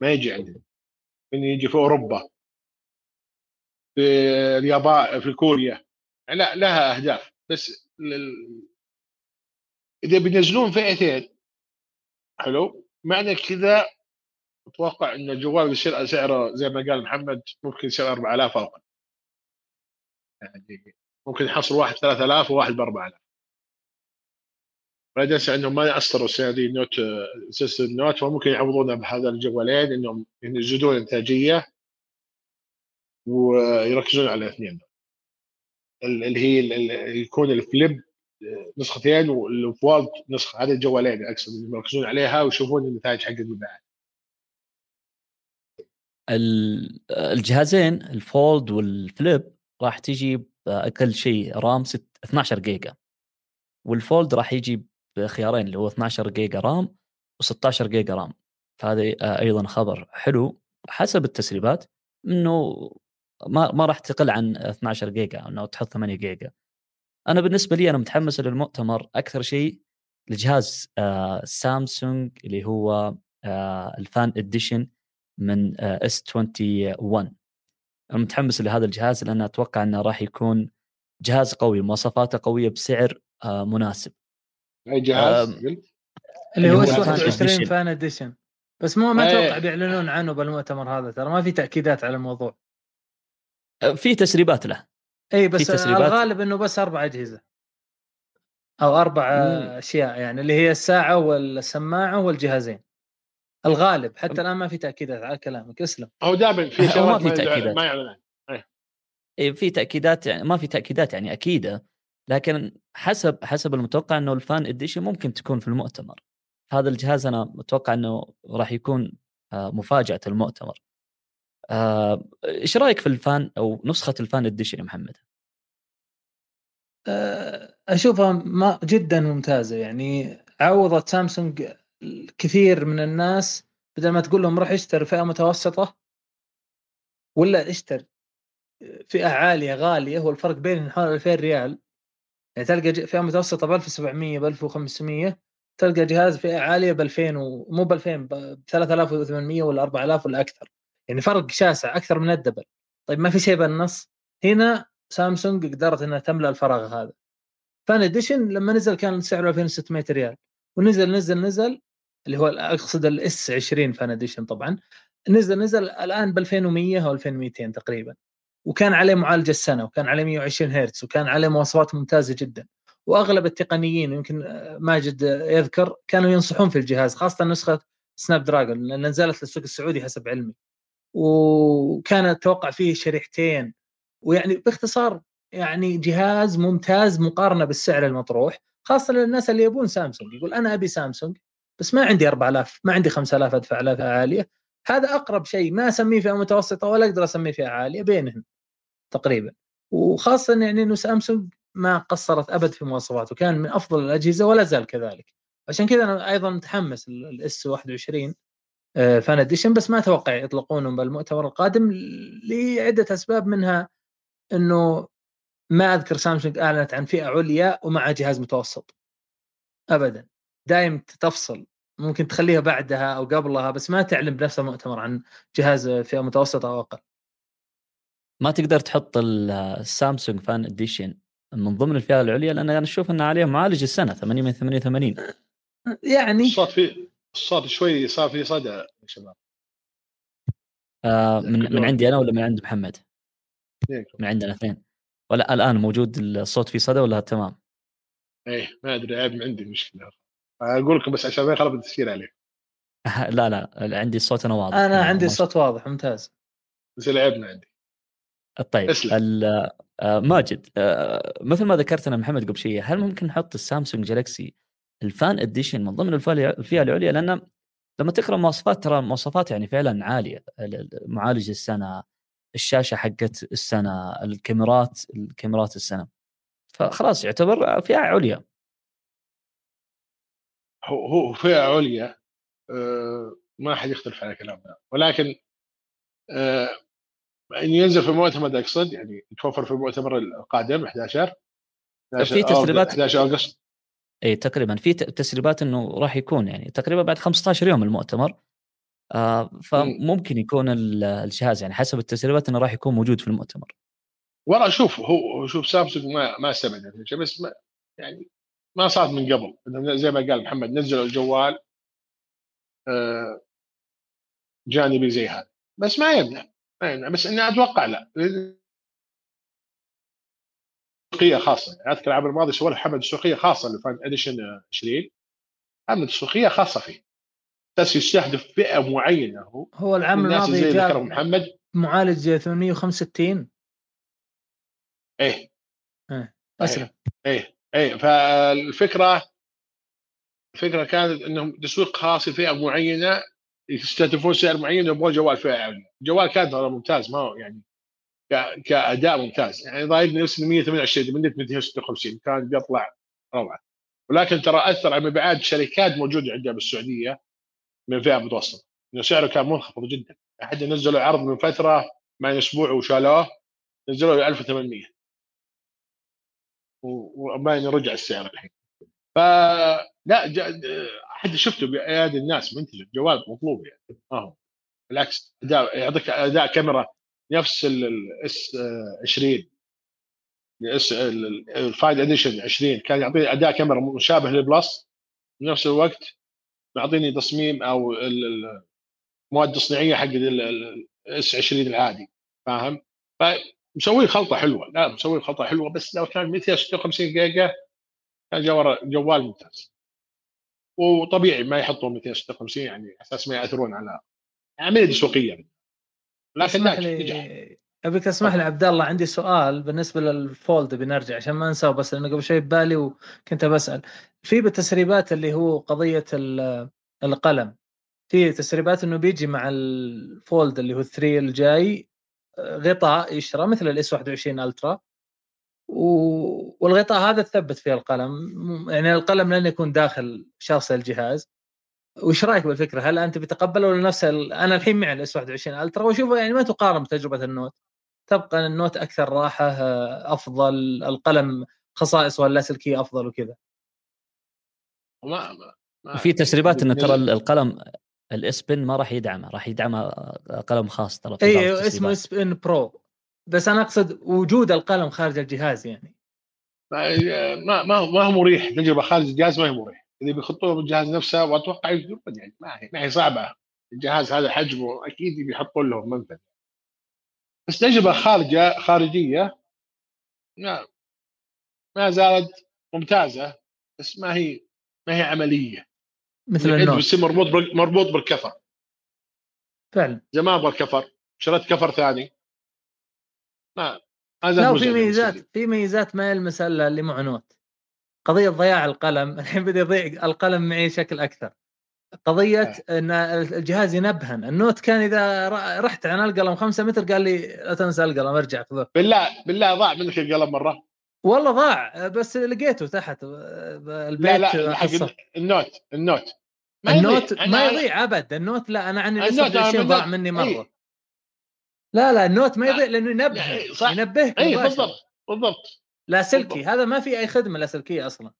ما يجي عندنا من يجي في أوروبا. في اليابان في كوريا. لا لها أهداف بس لل... إذا بينزلون فئتين حلو؟ معنى كذا أتوقع إن الجوال بيصير سعره زي ما قال محمد ممكن يصير 4000 أقل يعني ممكن يحصل واحد 3000 وواحد ب 4000 لا تنسى إنهم ما أصدروا السنة دي Note system Note فممكن يعوضونها بهذا الجوالين إنهم يزيدون إنتاجية ويركزون على الاثنين ال- اللي هي يكون ال Flip نسختين وال Fold نسخة. هذه الجوالين أقصد يركزون عليها ويشوفون النتائج حق المبيعات ال- الجهازين ال Fold وال Flip راح تيجي بأقل شيء RAM 6 12 جيجا. وال Fold راح يجي بخيارين اللي هو 12 جيجا RAM و16 جيجا RAM. فهذا آه، أيضا خبر حلو. حسب التسريبات إنه ما ما راح تقل عن 12 جيجا إنه تحط 8 جيجا. أنا بالنسبة لي أنا متحمس للمؤتمر أكثر شيء لجهاز آه سامسونج اللي هو آه ال Fan Edition من آه S 21 أنا متحمس لهذا الجهاز لأن أتوقع إنه راح يكون جهاز قوي مواصفاته قوية بسعر آه مناسب. أي جهاز؟ اللي هو S Fan 21 Edition. Fan Edition. بس مو ما. أتوقع بيعلنون عنه بالمؤتمر هذا ترى ما في تأكيدات على الموضوع. آه في تسريبات له. اي بس في تسريبات؟ الغالب إنه بس أربع أجهزة. أو أربع. أشياء يعني اللي هي الساعة والسماعة والجهازين. الغالب حتى الآن ما في تأكيدات على كلامك اسلم. هو دائما في ما شغلات في ما تأكيدات. ما يعلن عنها. إيه، في تأكيدات يعني ما في تأكيدات يعني أكيدة. لكن حسب حسب المتوقع إنه ال Fan Edition ممكن تكون في المؤتمر. هذا الجهاز أنا متوقع إنه راح يكون آه، مفاجأة المؤتمر. إيش رأيك في ال Fan أو نسخة ال Fan Edition يا محمد؟ آه، أشوفها ما جدا ممتازة. يعني عوضت سامسونج كثير من الناس بدل ما تقول لهم روح اشتري فئة متوسطة ولا اشتري فئة عالية غالية هو الفرق حوالي 2000 ريال. يعني تلقى فئة متوسطة ب 1700 ب 1500 تلقى جهاز فئة عالية ب 2000 ومو ب 2000 ب 3800 ولا 4000 ولا أكثر. يعني فرق شاسع أكثر من الدبل. طيب ما في شيء بالنص؟ هنا سامسونج قدرت إنها تملأ الفراغ هذا. Fan Edition لما نزل كان سعره 2600 ريال. ونزل نزل نزل اللي هو أقصد الـ S 20 Fan Edition طبعا. نزل نزل الآن ب 2100 أو 2200 تقريبا. وكان عليه معالجة السنة وكان عليه 120 هرتز وكان عليه مواصفات ممتازة جدا. وأغلب التقنيين يمكن ماجد يذكر كانوا ينصحون في الجهاز خاصة نسخة Snapdragon لأن نزلت للسوق السعودي حسب علمي. وكان أتوقع فيه شريحتين. ويعني باختصار يعني جهاز ممتاز مقارنة بالسعر المطروح خاصة للناس اللي يبون سامسونج. يقول أنا أبي سامسونج بس ما عندي 4000 ما عندي 5000 أدفع لها عالية. هذا أقرب شيء ما أسميه فئة متوسطة ولا أقدر أسميه فئة عالية بينهم تقريبا. وخاصة يعني إنه سامسونج ما قصرت أبد في مواصفاته كان من أفضل الأجهزة ولا زال كذلك. عشان كذا أنا أيضا متحمس الـ S 21 Fan Edition بس ما أتوقع يطلقونه بالمؤتمر القادم لعدة أسباب منها إنه ما أذكر سامسونج أعلنت عن فئة عليا ومع جهاز متوسط. ابدا. دايم تفصل ممكن تخليها بعدها أو قبلها بس ما تعلن بنفس المؤتمر عن جهاز فئة متوسطة أو أقل. ما تقدر تحط السامسونج فان اديشن من ضمن الفئة العليا لأن أنا أشوف انه عليه معالج السنة 8 من 88 يعني الصوت في الصوت شوي صار في صدى يا شباب. آه من من عندي أنا ولا من عند محمد؟ من عندنا اثنين. ولا الآن موجود الصوت في صدى ولا تمام؟ إيه ما أدري عيب من عندي مشكلة. أقول لكم بس عشان ما يخرب التسجيل عليه. لا لا عندي الصوت أنا واضح. أنا عندي الصوت واضح ممتاز. بس العيب من عندي. طيب آه ماجد آه مثل ما ذكرت أنا محمد قبل شيء هل ممكن نحط السامسونج جالكسي الفان اديشن من ضمن الفئة العليا لأن لما تقرأ مواصفات ترى مواصفات يعني فعلا عالية. معالج السنة الشاشة حقت السنة الكاميرات الكاميرات السنة. فخلاص يعتبر فئة عليا. هو هو فئة عليا آه ما حد يختلف على كلامنا. ولكن آه ينزل في المؤتمر اقصد يعني يتوفر في المؤتمر القادم 11 في تسريبات 11 اغسطس اي تقريبا. في تسريبات إنه راح يكون يعني تقريبا بعد 15 يوم المؤتمر. آه فممكن يكون الجهاز يعني حسب التسريبات إنه راح يكون موجود في المؤتمر. والله شوف هو شوف سامسونج ما ما استبعد بس ما يعني ما صارت من قبل. زي ما قال محمد نزلوا الجوال آه جانبي زي هذا. بس ما يمنع ما يمنع. بس اني أتوقع لا. تسويقيه خاصة. يعني أذكر العام الماضي سووا حملة تسويقيه خاصة لفان اديشن 20 حملة تسويقيه خاصة فيه. بس يستهدف فئة معينة هو. هو العام الماضي زي ذكر محمد. معالج 865 إيه. إيه أسرع. إيه. إيه. فالفكرة الفكرة كانت إنهم تسويق خاص لفئة معينة يستهدفون سعر معين يبغون جوال فئة الجوال كان ترى ممتاز ما هو يعني كأداء ممتاز. يعني ضايقني نفس 128 من 256 كان بيطلع روعة. ولكن ترى أثر على مبيعات شركات موجودة عندنا بالسعودية من فئة متوسطة. إنه سعره كان منخفض جدا. أحد نزلوا عرض من فترة مع أسبوع وشالوه نزلوا ل 1800 وما رجع السعر الحين. فلا أحد شفته بأيادي الناس منتج جوال مطلوب يعني. ما هو. بالعكس أداء يعطيك أداء كاميرا نفس الـ S 20 الـ S الـ Fan Edition 20 كان يعطيني أداء كاميرا مشابه لل Plus. بنفس الوقت معطيني تصميم أو المواد التصنيعيه حق الـ S 20 العادي فاهم؟ فمسوي خلطة حلوة لا مسوي خلطة حلوة بس لو كان 256 جيجا كان جوال ممتاز. وطبيعي ما يحطون 256 يعني أساس ما يأثرون على عمليه تسويقيه اسمح لي ابيك اسمح لي عبد الله عندي سؤال بالنسبة لل Fold بنرجع عشان ما أنساه بس لأنه قبل شوي ببالي وكنت بسال في بالتسريبات اللي هو قضية القلم في تسريبات إنه بيجي مع ال Fold اللي هو 3 الجاي غطاء يشرى مثل الـ S 21 Ultra. و- والغطاء هذا تثبت فيه القلم يعني القلم لن يكون داخل شاصي الجهاز. وش رأيك بالفكرة؟ هل أنت بتقبله ولا نفس ال... أنا الحين مع الـ S 21 Ultra وأشوفه يعني ما تقارن بتجربة ال Note. تبقى ال Note أكثر راحة آه، أفضل القلم خصائصه اللاسلكيه أفضل وكذا. ما- ما- وفي تسريبات انه ترى القلم الـ S Pen ما راح يدعمه راح يدعمه قلم خاص ترى في اي اسمه التسريبات. S Pen Pro. بس أنا أقصد وجود القلم خارج الجهاز يعني. ما ما ما ما هو مريح تجربة خارج الجهاز ما هي مريح إذا بيحطوها بالجهاز نفسه وأتوقع يقدرون يعني ما هي ما هي صعبة. الجهاز هذا حجمه أكيد بيحطون له منفذ بس تجربه خارجة خارجية ما ما زالت ممتازة بس ما هي ما هي عملية. مثل النوت. بيصير مربوط مربوط بالكفر. فعلا. زمان بالكفر شريت كفر ثاني. ما زالت لا مزعجة بالنسبة ميزات. في ميزات ما يلمس إلا اللي معه Note. قضية ضياع القلم الحين بدا يضيع القلم معي شكل أكثر قضية إن الجهاز ينبهن ال Note كان إذا رحت عن القلم خمسة متر قال لي لا تنسى القلم ارجع خذه بالله بالله ضاع منك القلم مرة والله ضاع بس لقيته تحت البيت لا لا حق. ال Note ال Note ال Note يضيع. ما يضيع ابد ال Note لا أنا ال Note أنا 20 ضاع مني. مرة لا لا ال Note ما. يضيع لأنه ينبه صح. ينبهك إي. بالضبط بالضبط لاسلكي بالضبط. هذا ما في أي خدمة لاسلكية أصلا.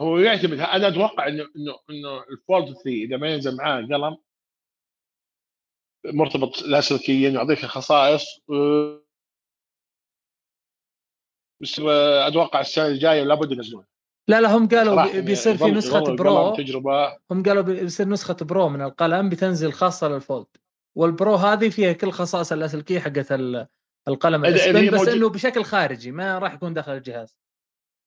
هو يعتمد أنا أتوقع إنه إنه إنه ال Fold 3 إذا ما ينزل معاه قلم مرتبط لاسلكيا يعطيك خصائص أه، بس أتوقع السنة الجاية لابد ينزلون لا لا هم قالوا بيصير في نسخة Pro. تجربة. هم قالوا بيصير نسخة Pro من القلم بتنزل خاصة لل Fold. وال Pro هذه فيها كل خصائص اللاسلكية حقت القلم الـ S Pen بس إنه بشكل خارجي ما راح يكون داخل الجهاز.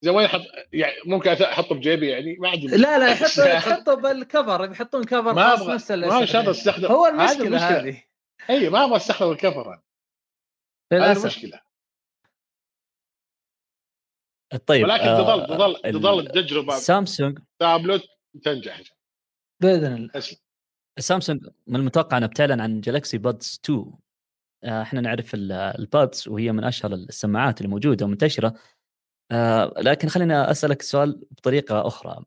زي وين أحط يعني ممكن أحطه بجيبي يعني؟ ما عندي لا لا يحطوا يحطوا بال cover. بيحطون cover ما خاص أبغى نفس ما الـ S Pen استخدم هو المشكلة هذه. إي ما أبغى أستخدم ال cover. هذه للأسف. المشكلة. طيب ولكن آه، تظل تظل ال- تظل التجربة سامسونج. تابلت تنجح. بإذن الله. سامسونج من المتوقع انها بتعلن عن Galaxy Buds 2 آه، إحنا نعرف ال- Buds وهي من أشهر السماعات اللي موجوده ومنتشرة. آه، لكن خليني أسألك سؤال بطريقة أخرى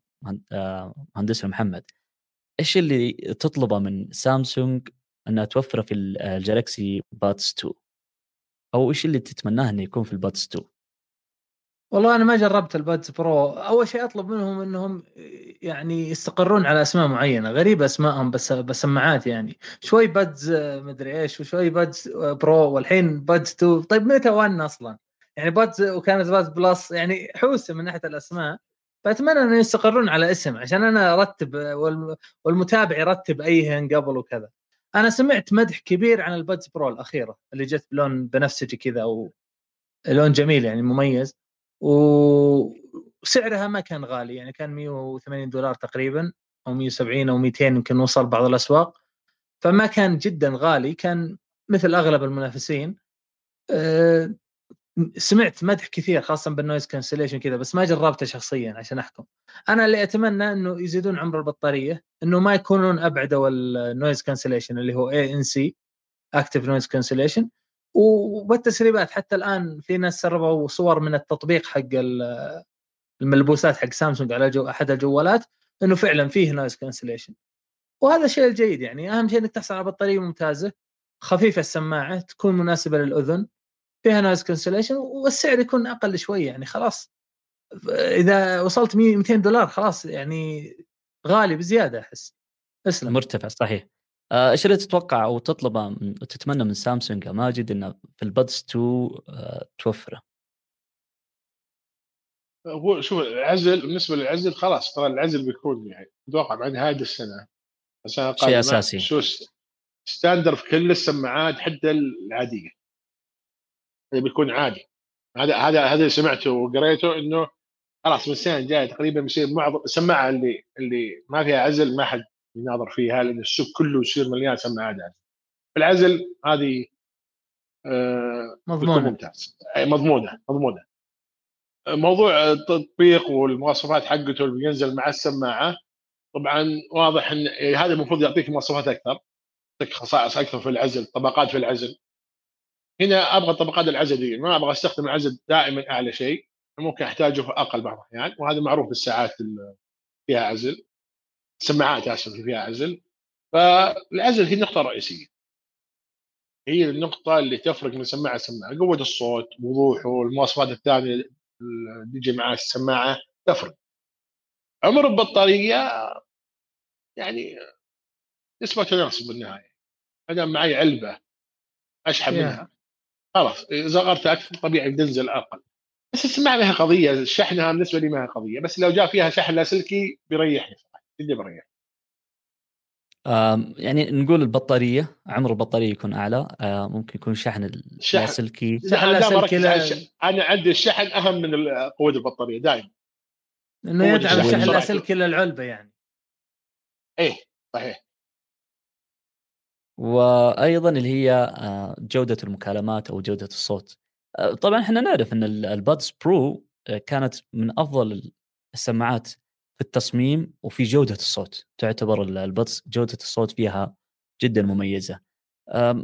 آه، مهندس محمد. إيش اللي تطلبه من سامسونج إنها توفره في ال- ال Galaxy Buds 2 أو إيش اللي تتمناه إنه يكون في البادز 2 والله أنا ما جربت ال Buds Pro. أول شيء أطلب منهم إنهم يعني يستقرون على أسماء معينة. غريبة أسمائهم بس بسماعات يعني. شوي Buds مدري إيش وشوي Buds Pro. والحين Buds 2 طيب متى 1 أصلا؟ يعني Buds وكانت Buds Plus. يعني حوسة من ناحية الأسماء. فأتمنى انه يستقرون على اسم عشان أنا أرتب والم- والمتابع يرتب ايهن قبل وكذا. أنا سمعت مدح كبير عن ال Buds Pro الأخيرة اللي جت بلون بنفسجي كذا أو لون جميل يعني مميز. وسعرها ما كان غالي يعني كان 180 دولار تقريبا أو 170 أو 200 يمكن وصل بعض الأسواق. فما كان جدا غالي كان مثل أغلب المنافسين. أه، سمعت مدح كثير خاصه بال noise cancellation كذا بس ما جربته شخصيا عشان أحكم. أنا اللي أتمنى إنه يزيدون عمر البطارية إنه ما يكونون أبعدوا ال noise cancellation اللي هو ANC active noise cancellation وبالتسريبات حتى الآن في ناس سربوا صور من التطبيق حق ال- الملبوسات حق سامسونج على جو أحد الجوالات إنه فعلا فيه noise cancellation وهذا الشيء الجيد يعني. أهم شيء إنك تحصل على بطارية ممتازة خفيفة السماعة تكون مناسبة للأذن فيها noise cancellation والسعر يكون أقل شوي يعني. خلاص. إذا وصلت 100 200 دولار خلاص يعني غالي بزيادة أحس. اسلم. مرتفع صحيح. إيش اللي تتوقع أو تطلبه من تتمنى من سامسونج يا ماجد إنه في ال Buds 2 آه، توفره؟ هو شوف العزل بالنسبة للعزل خلاص ترى العزل بيكون يعني أتوقع بعد نهايه السنة السنة شيء القادمة أساسي. شو standard في كل السماعات حتى العادية. هذا بيكون عادي. هذا هذا هذا اللي سمعته وقريته إنه خلاص من السنة الجاية تقريبا بيصير معظم السماعة اللي اللي ما فيها عزل ما حد يناظر فيها لأن السوق كله يصير مليان سماعات عزل العزل هذه آه مضمونة. ممتاز. أي مضمونة مضمونة. موضوع التطبيق والمواصفات حقته اللي بينزل مع السماعة طبعا واضح إن هذا المفروض يعطيك مواصفات أكثر يعطيك خصائص أكثر في العزل طبقات في العزل. هنا أبغى طبقات العزل دي ما أبغى أستخدم العزل دائما أعلى شيء ممكن أحتاجه في أقل بعض الأحيان وهذا معروف بالساعات اللي فيها عزل. سماعات آسف فيها عزل فالعزل هي النقطة الرئيسية هي النقطة اللي تفرق من سماعة لسماعة، قوة الصوت، وضوحه، المواصفات الثانية اللي تجي مع السماعة تفرق. عمر البطارية يعني نسبة تناسب بالنهاية. أنا معي علبة أشحن. منها خلاص إذا غرت أكثر طبيعي بتنزل أقل. بس السماعة ما هي قضية، شحنها بالنسبة لي ما هي قضية، بس لو جاء فيها شحن لاسلكي بيريحني صراحة، بيريحني. آم، يعني نقول البطارية عمر البطارية يكون أعلى ممكن يكون شحن. اللاسلكي لا، شحن لاسلكي أنا عندي الشحن أهم من ال- قوة البطارية دائما. إنه يدعم الشحن. اللاسلكي للعلبه يعني إيه صحيح. وأيضا اللي هي جودة المكالمات أو جودة الصوت طبعا إحنا نعرف إن ال- ال Buds Pro كانت من أفضل السماعات في التصميم وفي جودة الصوت. تعتبر ال- ال Buds جودة الصوت فيها جدا مميزة.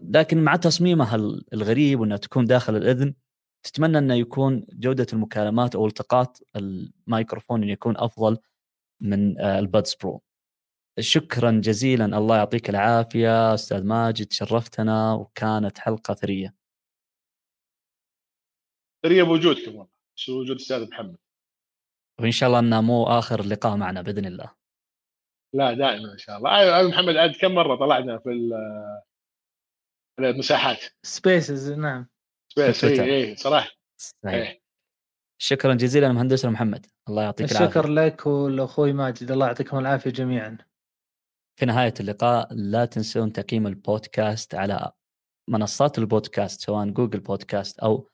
لكن مع تصميمها ال- الغريب وإنها تكون داخل الإذن تتمنى إنه يكون جودة المكالمات أو التقاط الميكروفون إنه يكون أفضل من آه، ال Buds Pro. شكرا جزيلا. الله يعطيك العافية. أستاذ ماجد شرفتنا وكانت حلقة ثرية. ثرية بوجودكم والله. وجود أستاذ محمد. وإن شاء الله انه مو آخر لقاء معنا بإذن الله. لا دائما إن شاء الله. أيوه أيوة محمد عاد كم مرة طلعنا في ال- في المساحات؟ Spaces نعم. تويتر. اي اي صراحة. صحيح. إيه. شكرا جزيلا مهندسنا محمد. الله يعطيك العافية. الشكر لك ولأخوي ماجد. الله يعطيكم العافية جميعا. في نهاية اللقاء لا تنسون تقييم البودكاست على منصات البودكاست سواء Google Podcasts أو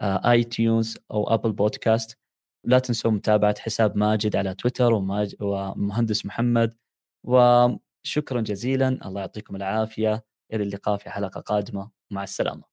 آه، iTunes أو Apple Podcasts لا تنسون متابعة حساب ماجد على تويتر وماج... ومهندس محمد. وشكرا جزيلا. الله يعطيكم العافية. إلى اللقاء في حلقة قادمة. مع السلامة.